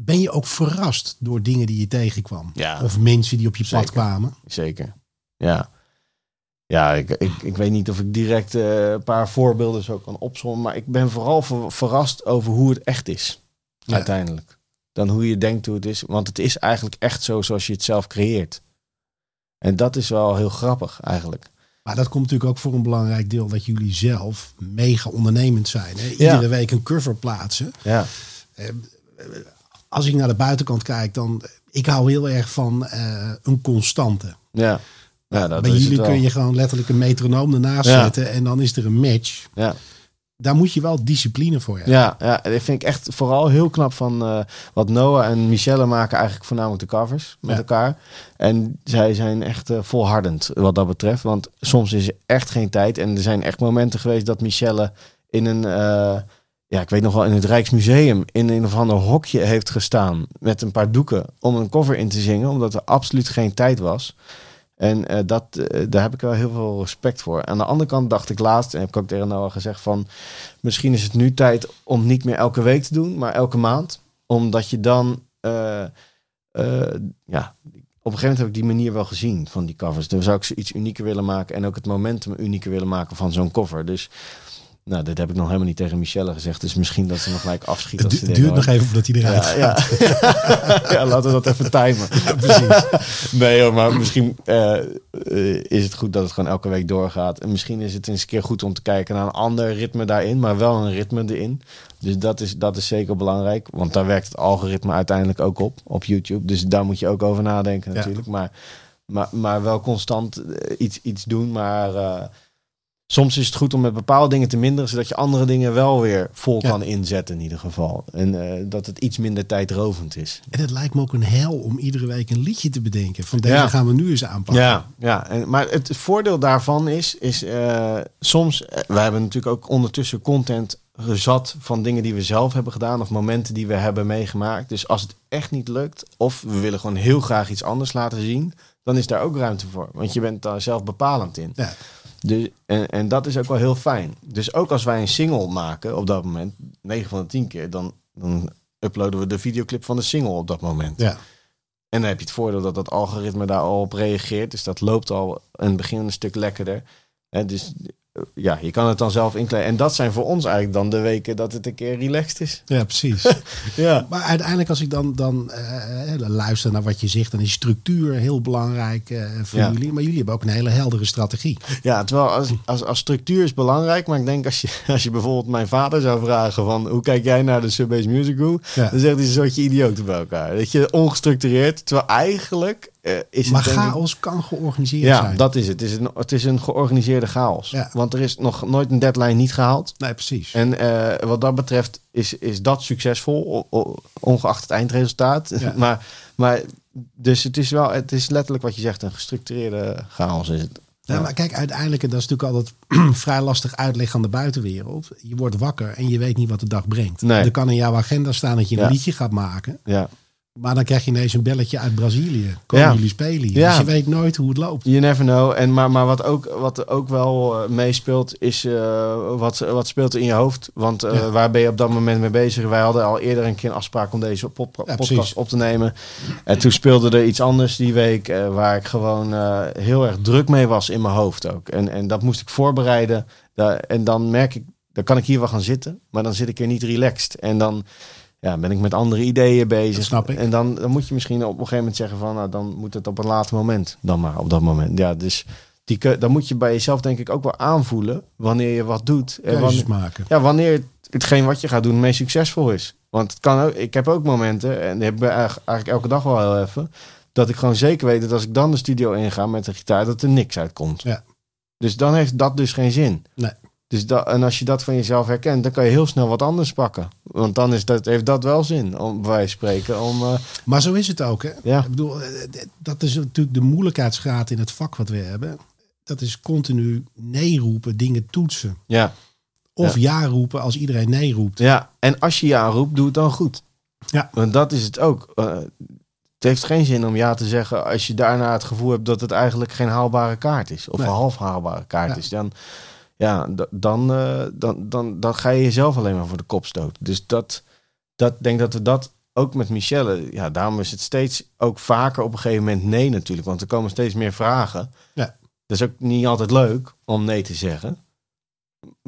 ben je ook verrast door dingen die je tegenkwam? Ja. Of mensen die op je pad kwamen? Zeker. Ja. Ja, ik, ik, ik weet niet of ik direct eh, een paar voorbeelden zo kan opzommen. Maar ik ben vooral ver- verrast over hoe het echt is. Ja. Uiteindelijk. Dan hoe je denkt hoe het is. Want het is eigenlijk echt zo zoals je het zelf creëert. En dat is wel heel grappig eigenlijk. Maar dat komt natuurlijk ook voor een belangrijk deel dat jullie zelf mega ondernemend zijn. Hè? Iedere Ja. week een cover plaatsen. Ja. Als ik naar de buitenkant kijk, dan ik hou heel erg van eh, een constante. Ja. ja dat Bij is jullie kun je gewoon letterlijk een metronoom ernaast Ja. zetten en dan is er een match. Ja. Daar moet je wel discipline voor hebben. Ja, ja, dat vind ik echt vooral heel knap van eh, wat Noah en Michelle maken eigenlijk voornamelijk de covers met Ja. elkaar. En zij zijn echt eh, volhardend wat dat betreft. Want soms is er echt geen tijd. En er zijn echt momenten geweest dat Michelle in een, eh, ja, ik weet nog wel, in het Rijksmuseum in een of ander hokje heeft gestaan met een paar doeken om een cover in te zingen, omdat er absoluut geen tijd was. En eh, dat, eh, daar heb ik wel heel veel respect voor. Aan de andere kant dacht ik laatst, en heb ik ook tegen Noah gezegd van... misschien is het nu tijd om niet meer elke week te doen, maar elke maand. Omdat je dan... eh, ja, op een gegeven moment heb ik die manier wel gezien van die covers. Dan zou ik ze iets unieker willen maken en ook het momentum unieker willen maken van zo'n cover. Dus nou, dit heb ik nog helemaal niet tegen Michelle gezegd. Dus misschien dat ze nog gelijk afschiet. Het als ze du- duurt nog even voordat hij eruit ja, gaat. ja. ja, laten we dat even timen. precies. Nee, hoor, maar misschien eh, is het goed dat het gewoon elke week doorgaat. En misschien is het eens een keer goed om te kijken naar een ander ritme daarin, maar wel een ritme erin. Dus dat is, dat is zeker belangrijk, want daar werkt het algoritme uiteindelijk ook op, op YouTube. Dus daar moet je ook over nadenken natuurlijk. Maar, maar, maar wel constant eh, iets, iets doen, maar... eh, Soms is het goed om met bepaalde dingen te minderen, zodat je andere dingen wel weer vol Ja. kan inzetten in ieder geval. En eh, dat het iets minder tijdrovend is. En het lijkt me ook een hel om iedere week een liedje te bedenken. Van deze Ja. gaan we nu eens aanpakken. Ja, ja. En, maar het voordeel daarvan is, is eh, soms, eh, we hebben natuurlijk ook ondertussen content gezat van dingen die we zelf hebben gedaan of momenten die we hebben meegemaakt. Dus als het echt niet lukt of we willen gewoon heel graag iets anders laten zien, dan is daar ook ruimte voor. Want je bent daar zelf bepalend in. Ja. Dus, en, en dat is ook wel heel fijn. Dus ook als wij een single maken op dat moment, 9 van de 10 keer, dan, dan uploaden we de videoclip van de single op dat moment. Ja. En dan heb je het voordeel dat dat algoritme daar al op reageert. Dus dat loopt al in het begin een stuk lekkerder. Hè, dus ja, je kan het dan zelf inkleden. En dat zijn voor ons eigenlijk dan de weken dat het een keer relaxed is. ja, precies. Ja. maar uiteindelijk als ik dan, dan eh, luister naar wat je zegt, dan is structuur heel belangrijk eh, voor Ja. jullie. Maar jullie hebben ook een hele heldere strategie. Ja, terwijl als, als, als structuur is belangrijk. Maar ik denk als je, als je bijvoorbeeld mijn vader zou vragen van... hoe kijk jij naar de Subbase Music Group? Ja. Dan zegt hij een soortje idioten bij elkaar. Dat je ongestructureerd. Terwijl eigenlijk eh, is Maar het ik- chaos kan georganiseerd Ja, zijn. dat is het. Het is een, het is een georganiseerde chaos. Ja. Want er is nog nooit een deadline niet gehaald. Nee, precies. En eh, wat dat betreft is, is dat succesvol, ongeacht het eindresultaat. Ja. maar, maar dus het is wel, het is letterlijk wat je zegt, een gestructureerde chaos is het. Ja, maar kijk, uiteindelijk, en dat is natuurlijk altijd vrij lastig uitleggen aan de buitenwereld. Je wordt wakker en je weet niet wat de dag brengt. Nee. Er kan in jouw agenda staan dat je een Ja. liedje gaat maken. Ja. Maar dan krijg je ineens een belletje uit Brazilië. Komen Ja. jullie spelen? Ja. Dus je weet nooit hoe het loopt. You never know. En, maar maar wat, ook, wat ook wel eh, meespeelt, is eh, wat, wat speelt er in je hoofd. Want eh, Ja. waar ben je op dat moment mee bezig? Wij hadden al eerder een keer een afspraak om deze podcast precies. op te nemen. En toen speelde er iets anders die week, waar ik gewoon heel erg druk mee was in mijn hoofd ook. En, en dat moest ik voorbereiden. En dan merk ik, dan kan ik hier wel gaan zitten, maar dan zit ik er niet relaxed. En dan ja, ben ik met andere ideeën bezig. Dat snap ik. En dan, dan moet je misschien op een gegeven moment zeggen van, nou, dan moet het op een later moment dan maar op dat moment. Ja, dus die, dan moet je bij jezelf denk ik ook wel aanvoelen wanneer je wat doet. En wanneer, maken. ja, wanneer hetgeen wat je gaat doen meest succesvol is. Want het kan ook, ik heb ook momenten, en die heb ik eigenlijk elke dag wel heel even, dat ik gewoon zeker weet dat als ik dan de studio inga met de gitaar, dat er niks uitkomt. Ja. Dus dan heeft dat dus geen zin. Nee. Dus dat, en als je dat van jezelf herkent, dan kan je heel snel wat anders pakken. Want dan is dat, heeft dat wel zin, om bij spreken. Om, eh, Maar zo is het ook. Hè? Ja. Ik bedoel, eh, d- dat is natuurlijk de moeilijkheidsgraad in het vak wat we hebben. Dat is continu nee roepen, dingen toetsen. ja. Of ja, roepen als iedereen nee roept. ja, en als je ja roept, doe het dan goed. Ja. Want dat is het ook. Eh, het heeft geen zin om ja te zeggen als je daarna het gevoel hebt dat het eigenlijk geen haalbare kaart is. Of Nee. een half haalbare kaart Ja. is. Dan, ja, dan, eh, dan, dan, dan ga je jezelf alleen maar voor de kop stoten. Dus dat, dat denk dat we dat ook met Michelle. Ja, daarom is het steeds ook vaker op een gegeven moment nee natuurlijk. Want er komen steeds meer vragen. Ja. Dat is ook niet altijd leuk om nee te zeggen.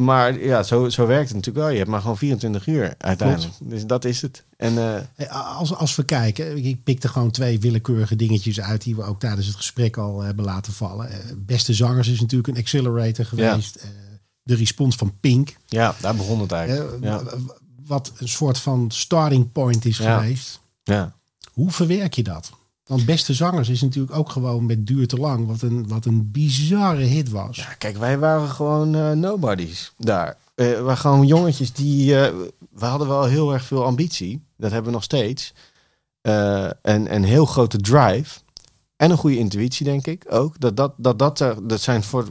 Maar ja, zo, zo werkt het natuurlijk wel. Je hebt maar gewoon 24 uur uiteindelijk. Dus dat is het. En eh, Als, als we kijken, ik pikte gewoon twee willekeurige dingetjes uit die we ook tijdens het gesprek al hebben laten vallen. Eh, Beste zangers is natuurlijk een accelerator geweest. Eh, De respons van Pink, ja, daar begon het eigenlijk. Ja. wat een soort van starting point is Ja. geweest. Ja. Hoe verwerk je dat? Want Beste Zangers is natuurlijk ook gewoon met Duur te Lang, wat een, wat een bizarre hit was. Ja, kijk, wij waren gewoon eh, nobodies daar. Eh, we waren gewoon jongetjes die... eh, we hadden wel heel erg veel ambitie. Dat hebben we nog steeds. En een heel grote drive. En een goede intuïtie, denk ik ook. Dat, dat, dat, dat, dat zijn voor...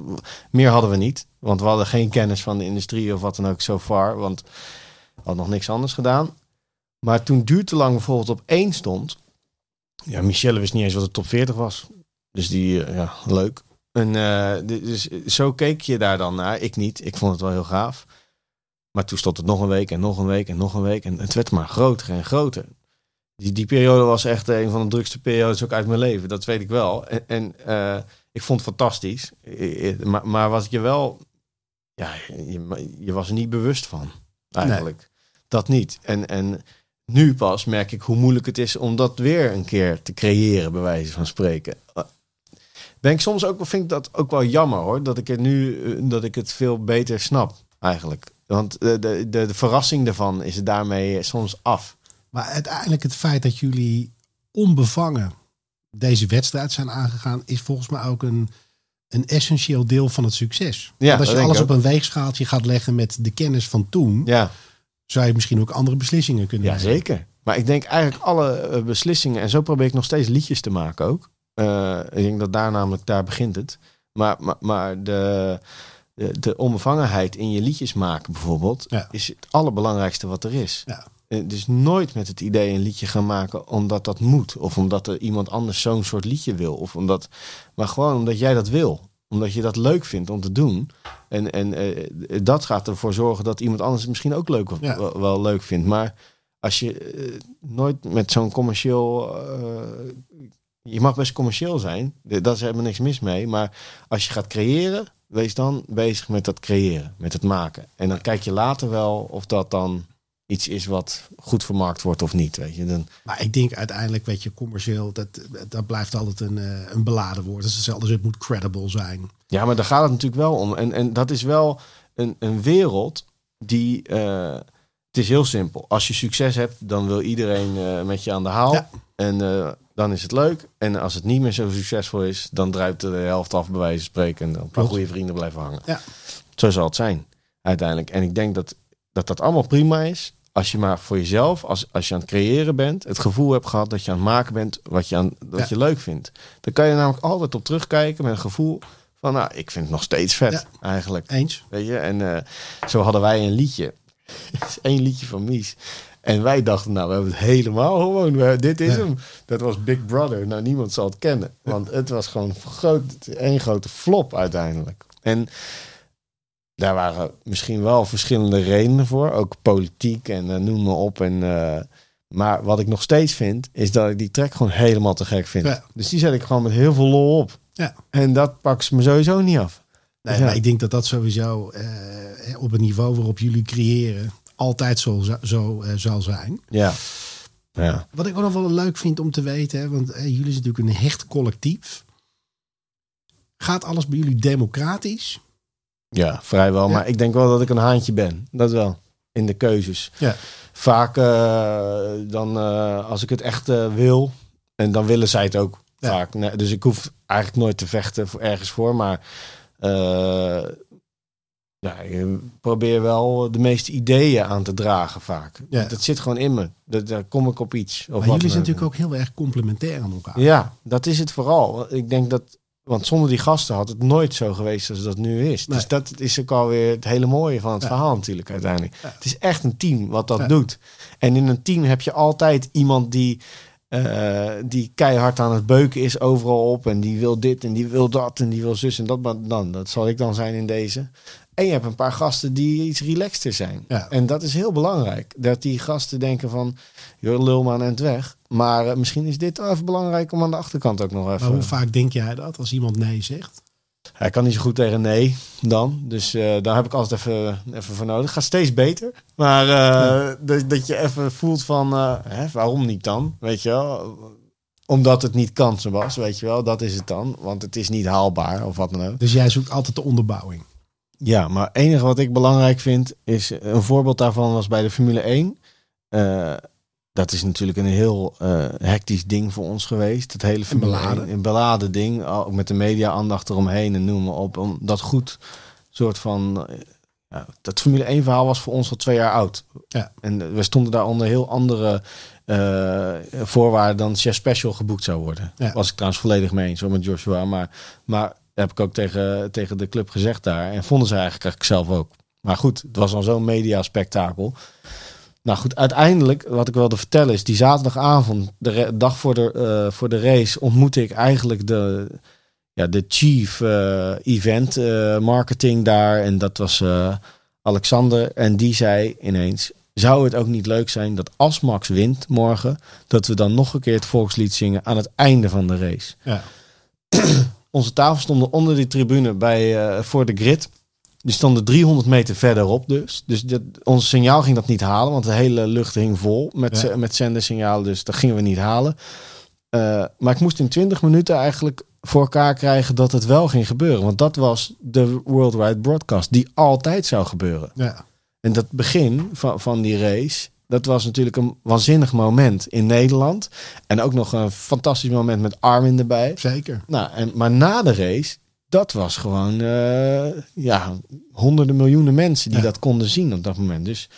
Meer hadden we niet. Want we hadden geen kennis van de industrie of wat dan ook so far. Want we hadden nog niks anders gedaan. Maar toen Duur te lang bijvoorbeeld op één stond... Ja, Michelle wist niet eens wat de top 40 was. Dus die, eh, ja, leuk. En eh, dus zo keek je daar dan naar. Ik niet. Ik vond het wel heel gaaf. Maar toen stond het nog een week en nog een week en nog een week. En het werd maar groter en groter. Die, die periode was echt een van de drukste periodes ook uit mijn leven. Dat weet ik wel. En, en eh, ik vond het fantastisch. Eh, eh, Maar, maar was je wel... Ja, je, je was er niet bewust van. Eigenlijk. Dat niet. En, en nu pas merk ik hoe moeilijk het is om dat weer een keer te creëren, bij wijze van spreken. Eh, Ben ik soms ook, vind ik dat ook wel jammer hoor, dat ik het nu, eh, dat ik het veel beter snap eigenlijk. Want de, de, de, verrassing daarvan is daarmee soms af. Maar uiteindelijk het feit dat jullie onbevangen deze wedstrijd zijn aangegaan, is volgens mij ook een, een essentieel deel van het succes. Ja, Want als je alles op een weegschaaltje gaat leggen met de kennis van toen, Ja, zou je misschien ook andere beslissingen kunnen ja nemen. zeker. Maar ik denk eigenlijk alle eh, beslissingen, en zo probeer ik nog steeds liedjes te maken ook. Eh, ik denk dat daar namelijk, daar begint het. Maar, maar, maar de, de, de onbevangenheid in je liedjes maken bijvoorbeeld, Ja. is het allerbelangrijkste wat er is. Ja. Dus nooit met het idee een liedje gaan maken omdat dat moet. Of omdat er iemand anders zo'n soort liedje wil. Of omdat, maar gewoon omdat jij dat wil. Omdat je dat leuk vindt om te doen. En, en eh, dat gaat ervoor zorgen dat iemand anders het misschien ook leuk, Ja. wel, wel leuk vindt. Maar als je eh, nooit met zo'n commercieel... eh, je mag best commercieel zijn. Daar is helemaal niks mis mee. Maar als je gaat creëren, wees dan bezig met dat creëren. Met het maken. En dan kijk je later wel of dat dan iets is wat goed vermarkt wordt of niet. Weet je. Dan, Maar ik denk uiteindelijk, weet je, commercieel, dat, dat blijft altijd een, eh, een beladen woord. Dat is hetzelfde als het moet credible zijn. Ja, maar daar gaat het natuurlijk wel om. En, en dat is wel een, een wereld die. eh, het is heel simpel. Als je succes hebt, dan wil iedereen eh, met je aan de haal. Ja. En dan is het leuk. En als het niet meer zo succesvol is, dan druipt de helft af, bij wijze van spreken. En dan een paar goede vrienden blijven hangen. Ja. Zo zal het zijn, uiteindelijk. En ik denk dat dat, dat allemaal prima is. Als je maar voor jezelf, als, als je aan het creëren bent, het gevoel hebt gehad dat je aan het maken bent wat je, aan, wat Ja. je leuk vindt. Dan kan je namelijk altijd op terugkijken met een gevoel van, nou, ik vind het nog steeds vet, Ja. eigenlijk. Eens? Weet je, en eh, zo hadden wij een liedje. Eén liedje van Mies. En wij dachten, nou, we hebben het helemaal gewoon. We, dit is Ja. hem. Dat was Big Brother. Nou, niemand zal het kennen. Want het was gewoon groot, één grote flop uiteindelijk. En daar waren misschien wel verschillende redenen voor. Ook politiek en eh, noem maar op. En, eh, maar wat ik nog steeds vind, is dat ik die track gewoon helemaal te gek vind. Ja. Dus die zet ik gewoon met heel veel lol op. Ja. En dat pak ze me sowieso niet af. Nee, Ja. maar ik denk dat dat sowieso eh, op het niveau waarop jullie creëren altijd zo, zo zal zijn. Ja. Ja. Wat ik ook nog wel leuk vind om te weten, hè, want jullie zijn natuurlijk een hecht collectief. Gaat alles bij jullie democratisch? Ja, vrijwel. Ja. Maar ik denk wel dat ik een haantje ben. Dat wel. in de keuzes. Ja. Vaak eh, dan, eh, als ik het echt eh, wil, en dan willen zij het ook Ja. vaak. Nee, dus ik hoef eigenlijk nooit te vechten voor, ergens voor, maar ja, je probeer wel de meeste ideeën aan te dragen vaak. Ja. Dat zit gewoon in me. Dat, daar kom ik op iets. Of Maar wat jullie zijn natuurlijk ook heel erg complementair aan elkaar. Ja, dat is het vooral. Ik denk dat, want zonder die gasten had het nooit zo geweest als dat nu is. Nee. Dus dat is ook alweer het hele mooie van het Ja. verhaal natuurlijk uiteindelijk. Ja. Het is echt een team wat dat Ja. doet. En in een team heb je altijd iemand die, eh, die keihard aan het beuken is overal op. En die wil dit en die wil dat en die wil zus en dat. Maar dan, dat zal ik dan zijn in deze. En je hebt een paar gasten die iets relaxter zijn. Ja. En dat is heel belangrijk. Dat die gasten denken van, joh, lul maar aan het weg. Maar eh, misschien is dit wel even belangrijk om aan de achterkant ook nog even... Maar hoe vaak denk jij dat als iemand nee zegt? Hij kan niet zo goed tegen nee dan. Dus eh, daar heb ik altijd even, even voor nodig. Gaat steeds beter. Maar eh, dat, dat je even voelt van, hè, waarom niet dan? Weet je wel? Omdat het niet kan, was, weet je wel. Dat is het dan. Want het is niet haalbaar of wat dan ook. Dus jij zoekt altijd de onderbouwing. Ja, maar het enige wat ik belangrijk vind is een voorbeeld daarvan was bij de Formule 1. Eh, dat is natuurlijk een heel eh, hectisch ding voor ons geweest. Het hele Formule beladen. 1, een beladen ding, ook met de media aandacht eromheen en noem maar op. Om dat goed soort van. eh, ja, dat Formule 1 verhaal was voor ons al twee jaar oud. Ja. En we stonden daar onder heel andere voorwaarden dan Chef Special geboekt zou worden. Ja. Was ik trouwens volledig mee eens hoor, met Joshua. Maar, maar heb ik ook tegen, tegen de club gezegd daar. En vonden ze eigenlijk, eigenlijk zelf ook. Maar goed, het was al zo'n media-spektakel. Nou goed, uiteindelijk, wat ik wilde vertellen is... die zaterdagavond, de dag voor de, eh, voor de race... ontmoette ik eigenlijk de, ja, de chief eh, event eh, marketing daar. En dat was Alexander. En die zei ineens... Zou het ook niet leuk zijn dat als Max wint morgen... dat we dan nog een keer het volkslied zingen aan het einde van de race? Ja. Onze tafel stonden onder die tribune bij, eh, voor de grid. Die stonden 300 meter verderop dus. Dus dat, ons signaal ging dat niet halen, want de hele lucht hing vol met, Ja. met zendersignaal. Dus dat gingen we niet halen. Eh, maar ik moest in 20 minuten eigenlijk voor elkaar krijgen dat het wel ging gebeuren. Want dat was de Worldwide Broadcast die altijd zou gebeuren. Ja. En dat begin van, van die race, dat was natuurlijk een waanzinnig moment in Nederland. En ook nog een fantastisch moment met Armin erbij. Zeker. Nou, en, maar na de race, dat was gewoon eh, ja, honderden miljoenen mensen die Ja. dat konden zien op dat moment. Dus,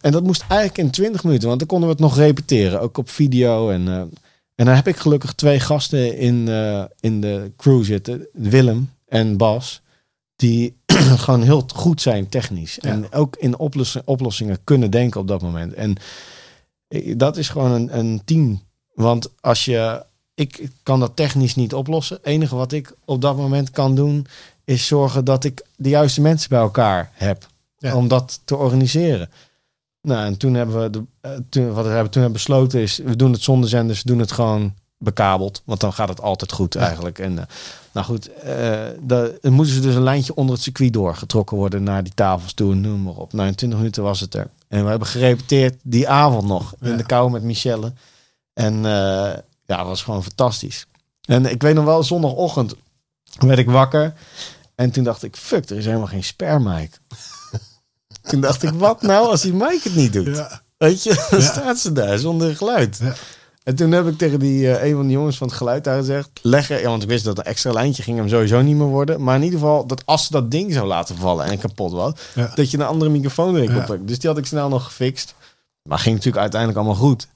en dat moest eigenlijk in 20 minuten, want dan konden we het nog repeteren, ook op video. En, eh, en dan heb ik gelukkig twee gasten in, eh, in de crew zitten, Willem en Bas, die gewoon heel goed zijn technisch. Ja. En ook in oplossing, oplossingen kunnen denken op dat moment. En dat is gewoon een, een team. Want als je ik kan dat technisch niet oplossen. Het enige wat ik op dat moment kan doen, is zorgen dat ik de juiste mensen bij elkaar heb. Ja. Om dat te organiseren. Nou, en toen hebben we, de, eh, toen, wat we hebben toen hebben besloten is, we doen het zonder zenders, we doen het gewoon bekabeld. Want dan gaat het altijd goed Ja. eigenlijk. En, eh, nou goed, de, dan moeten ze dus een lijntje onder het circuit doorgetrokken worden naar die tafels toe noem maar op. Nou, in 20 minuten was het er. En we hebben gerepeteerd die avond nog in Ja. de kou met Michelle. En eh, ja, dat was gewoon fantastisch. En ik weet nog wel, zondagochtend werd ik wakker. En toen dacht ik, fuck, er is helemaal geen spermic. toen dacht ik, wat nou als die mic het niet doet? Ja. Weet je, dan staat ze daar zonder geluid. En toen heb ik tegen die, eh, een van de jongens van het geluid daar gezegd... Leg er, ja, want ik wist dat een extra lijntje ging hem sowieso niet meer worden. Maar in ieder geval, dat als ze dat ding zou laten vallen en kapot was... Ja. dat je een andere microfoon erin kon Ja. Dus die had ik snel nog gefixt. Maar ging natuurlijk uiteindelijk allemaal goed.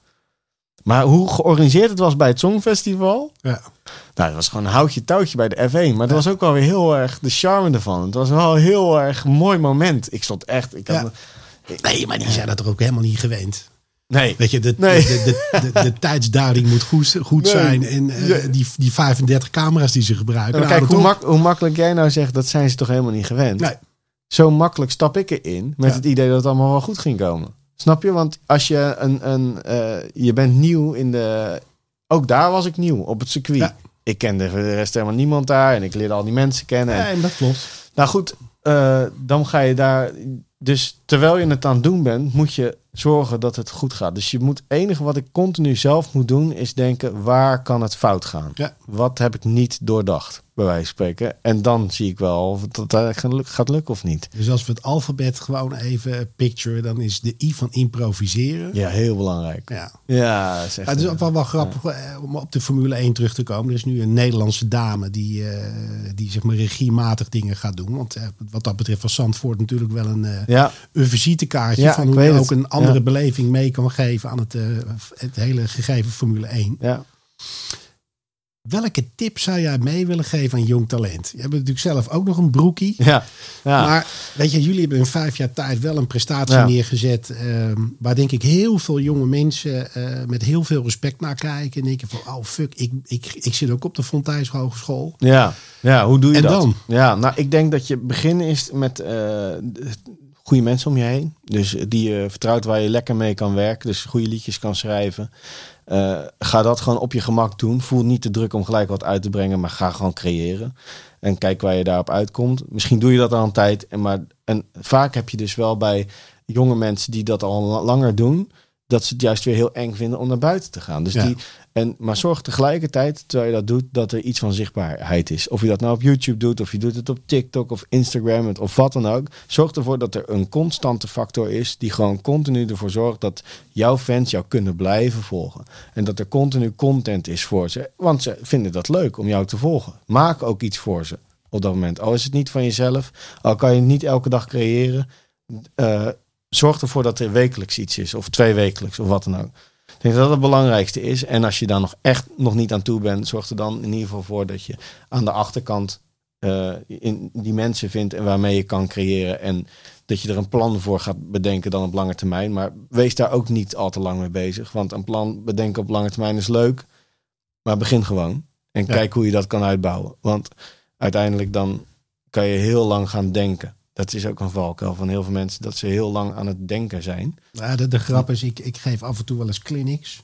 Maar hoe georganiseerd het was bij het Songfestival... Ja. Nou, het was gewoon een houtje touwtje bij de F1. Maar het was ook wel weer heel erg de charme ervan. Het was wel een heel erg mooi moment. Ik stond echt... Ik had, Nee, maar die zijn dat er ook helemaal niet gewend. Nee. Weet je, de, Nee. de, de, de, de tijdsduiding moet goed, goed Nee. zijn. En eh, die, die 35 camera's die ze gebruiken. Maar nou, kijk, hoe, mak- hoe makkelijk jij nou zegt, dat zijn ze toch helemaal niet gewend. Nee. Zo makkelijk stap ik erin met Ja. het idee dat het allemaal wel goed ging komen. Snap je? Want als je een, een eh, je bent nieuw in de, ook daar was ik nieuw op het circuit. Ja. Ik kende de rest helemaal niemand daar en ik leerde al die mensen kennen. En, Nee, dat klopt. nou goed, eh, dan ga je daar. Dus terwijl je het aan het doen bent, moet je zorgen dat het goed gaat. Dus je moet, het enige wat ik continu zelf moet doen, is denken: waar kan het fout gaan? Ja. Wat heb ik niet doordacht? Bij wijze van spreken. En dan zie ik wel of het dat gaat lukken of niet. Dus als we het alfabet gewoon even picturen, dan is de I van improviseren. Ja, heel belangrijk. Ja. Ja, is echt, Ja, het is ook wel, wel grappig eh, om op de Formule 1 terug te komen. Er is nu een Nederlandse dame die, eh, die zeg maar regiematig dingen gaat doen. Want eh, wat dat betreft was Zandvoort natuurlijk wel een, eh, Ja, een visitekaartje van hoe je ook het. een andere beleving mee kan geven aan het, eh, het hele gegeven Formule 1. ja. Welke tip zou jij mee willen geven aan jong talent? Je hebt natuurlijk zelf ook nog een broekie. Ja, ja. Maar weet je, jullie hebben in vijf jaar tijd wel een prestatie Ja. neergezet. ehm, waar denk ik heel veel jonge mensen eh, met heel veel respect naar kijken. En denken van, oh fuck, ik, ik, ik zit ook op de Fontijns Hogeschool. Ja, ja, hoe doe je En dat? dan? Ja, nou, ik denk dat je begin is met eh, goede mensen om je heen. Dus die je vertrouwt waar je lekker mee kan werken. Dus goede liedjes kan schrijven. Eh, ga dat gewoon op je gemak doen. Voel niet te druk om gelijk wat uit te brengen, maar ga gewoon creëren. En kijk waar je daarop uitkomt. Misschien doe je dat al een tijd. En, maar, en vaak heb je dus wel bij jonge mensen die dat al la- langer doen, dat ze het juist weer heel eng vinden om naar buiten te gaan. Dus Ja. die, en, maar zorg tegelijkertijd, terwijl je dat doet, dat er iets van zichtbaarheid is. Of je dat nou op YouTube doet, of je doet het op TikTok of Instagram of wat dan ook. Zorg ervoor dat er een constante factor is die gewoon continu ervoor zorgt dat jouw fans jou kunnen blijven volgen. En dat er continu content is voor ze. Want ze vinden dat leuk om jou te volgen. Maak ook iets voor ze op dat moment. Al is het niet van jezelf, al kan je het niet elke dag creëren. eh, zorg ervoor dat er wekelijks iets is, of twee wekelijks, of wat dan ook. Ik denk dat dat het belangrijkste is. En als je daar nog echt nog niet aan toe bent, zorg er dan in ieder geval voor dat je aan de achterkant eh, in die mensen vindt en waarmee je kan creëren. En dat je er een plan voor gaat bedenken dan op lange termijn. Maar wees daar ook niet al te lang mee bezig. Want een plan bedenken op lange termijn is leuk. Maar begin gewoon. En Ja. kijk hoe je dat kan uitbouwen. Want uiteindelijk dan kan je heel lang gaan denken. Dat is ook een valkuil van heel veel mensen. Dat ze heel lang aan het denken zijn. Ja, de, de grap is, ik, ik geef af en toe wel eens clinics.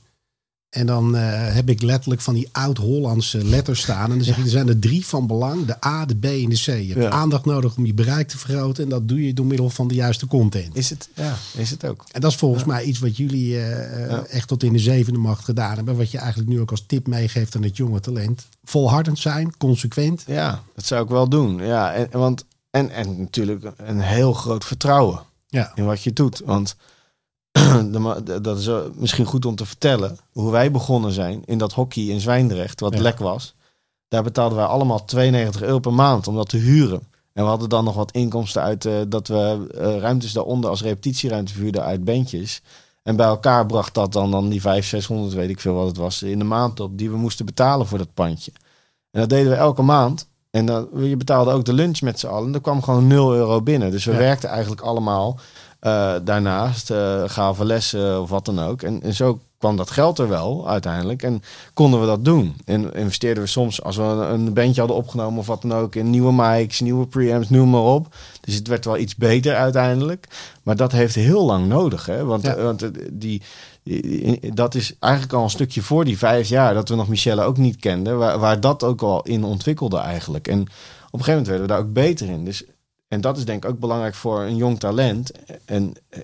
En dan eh, heb ik letterlijk van die oud-Hollandse letters staan. En dan zeg ik, er zijn er drie van belang. De A, de B en de C. Je hebt Ja. aandacht nodig om je bereik te vergroten. En dat doe je door middel van de juiste content. Is het? Ja, is het ook. En dat is volgens mij iets wat jullie eh, eh, Ja. echt tot in de zevende macht gedaan hebben. Wat je eigenlijk nu ook als tip meegeeft aan het jonge talent. Volhardend zijn, consequent. Ja, dat zou ik wel doen. Ja, en want, en, en natuurlijk een heel groot vertrouwen Ja, in wat je doet. Want dat is wel misschien goed om te vertellen. Hoe wij begonnen zijn in dat hockey in Zwijndrecht, wat Ja. lek was. Daar betaalden wij allemaal 92 euro per maand om dat te huren. En we hadden dan nog wat inkomsten uit eh, dat we eh, ruimtes daaronder als repetitieruimte verhuurden uit bandjes. En bij elkaar bracht dat dan, dan die 500, 600, weet ik veel wat het was, in de maand op. Die we moesten betalen voor dat pandje. En dat deden we elke maand. En dan, je betaalde ook de lunch met z'n allen. En er kwam gewoon 0 euro binnen. Dus we Ja. werkten eigenlijk allemaal eh, daarnaast. eh gaven lessen of wat dan ook. En, en zo kwam dat geld er wel uiteindelijk. En konden we dat doen. En investeerden we soms, als we een, een bandje hadden opgenomen of wat dan ook, in nieuwe mics, nieuwe preamps, noem maar op. Dus het werd wel iets beter uiteindelijk. Maar dat heeft heel lang nodig. Hè? Want, Ja. eh, want die- dat is eigenlijk al een stukje voor die vijf jaar dat we nog Michelle ook niet kenden. Waar, waar dat ook al in ontwikkelde eigenlijk. En op een gegeven moment werden we daar ook beter in. Dus, en dat is denk ik ook belangrijk voor een jong talent. En eh,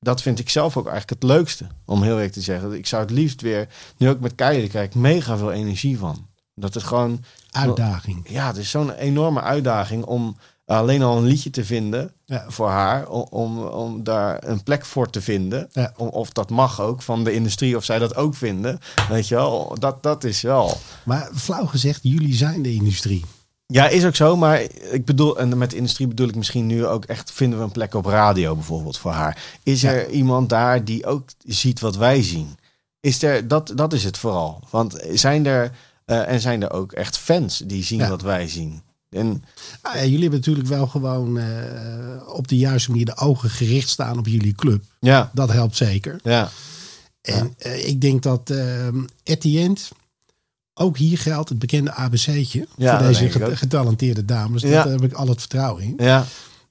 dat vind ik zelf ook eigenlijk het leukste. Om heel eerlijk te zeggen. Ik zou het liefst weer, nu ook met Keijer, daar krijg ik mega veel energie van. Dat het gewoon, uitdaging. ja, het is zo'n enorme uitdaging om alleen al een liedje te vinden Ja. voor haar. Om, om, daar een plek voor te vinden. Ja. Of dat mag ook van de industrie, of zij dat ook vinden. Weet je wel, dat, dat is wel. Maar flauw gezegd, jullie zijn de industrie. Ja, is ook zo, maar ik bedoel, en met de industrie bedoel ik misschien nu ook echt, vinden we een plek op radio bijvoorbeeld voor haar. Is Ja. er iemand daar die ook ziet wat wij zien? Is er, dat, dat is het vooral. Want zijn er, eh, en zijn er ook echt fans die zien wat wij zien? En Ah, ja, jullie hebben natuurlijk wel gewoon eh, op de juiste manier de ogen gericht staan op jullie club. ja, Dat helpt zeker. ja, En eh, ik denk dat at the end ook hier geldt het bekende ABC'tje. Ja, voor deze get- getalenteerde dames. Ja. Daar heb ik al het vertrouwen in. ja,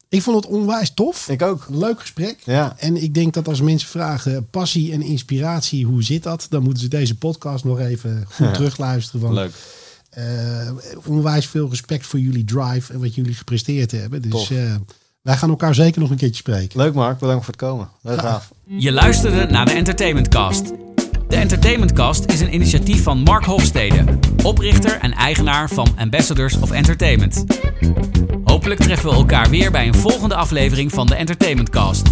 Ik vond het onwijs tof. ik ook. Leuk gesprek. Ja, En ik denk dat als mensen vragen passie en inspiratie, hoe zit dat? Dan moeten ze deze podcast nog even goed Ja. terugluisteren. Van, leuk. Eh, onwijs veel respect voor jullie drive en wat jullie gepresteerd hebben. Dus eh, wij gaan elkaar zeker nog een keertje spreken. Leuk Mark, bedankt voor het komen. Leuk gaaf. Je luisterde naar de Entertainment Cast. De Entertainment Cast is een initiatief van Mark Hofstede, oprichter en eigenaar van Ambassadors of Entertainment. Hopelijk treffen we elkaar weer bij een volgende aflevering van de Entertainment Cast.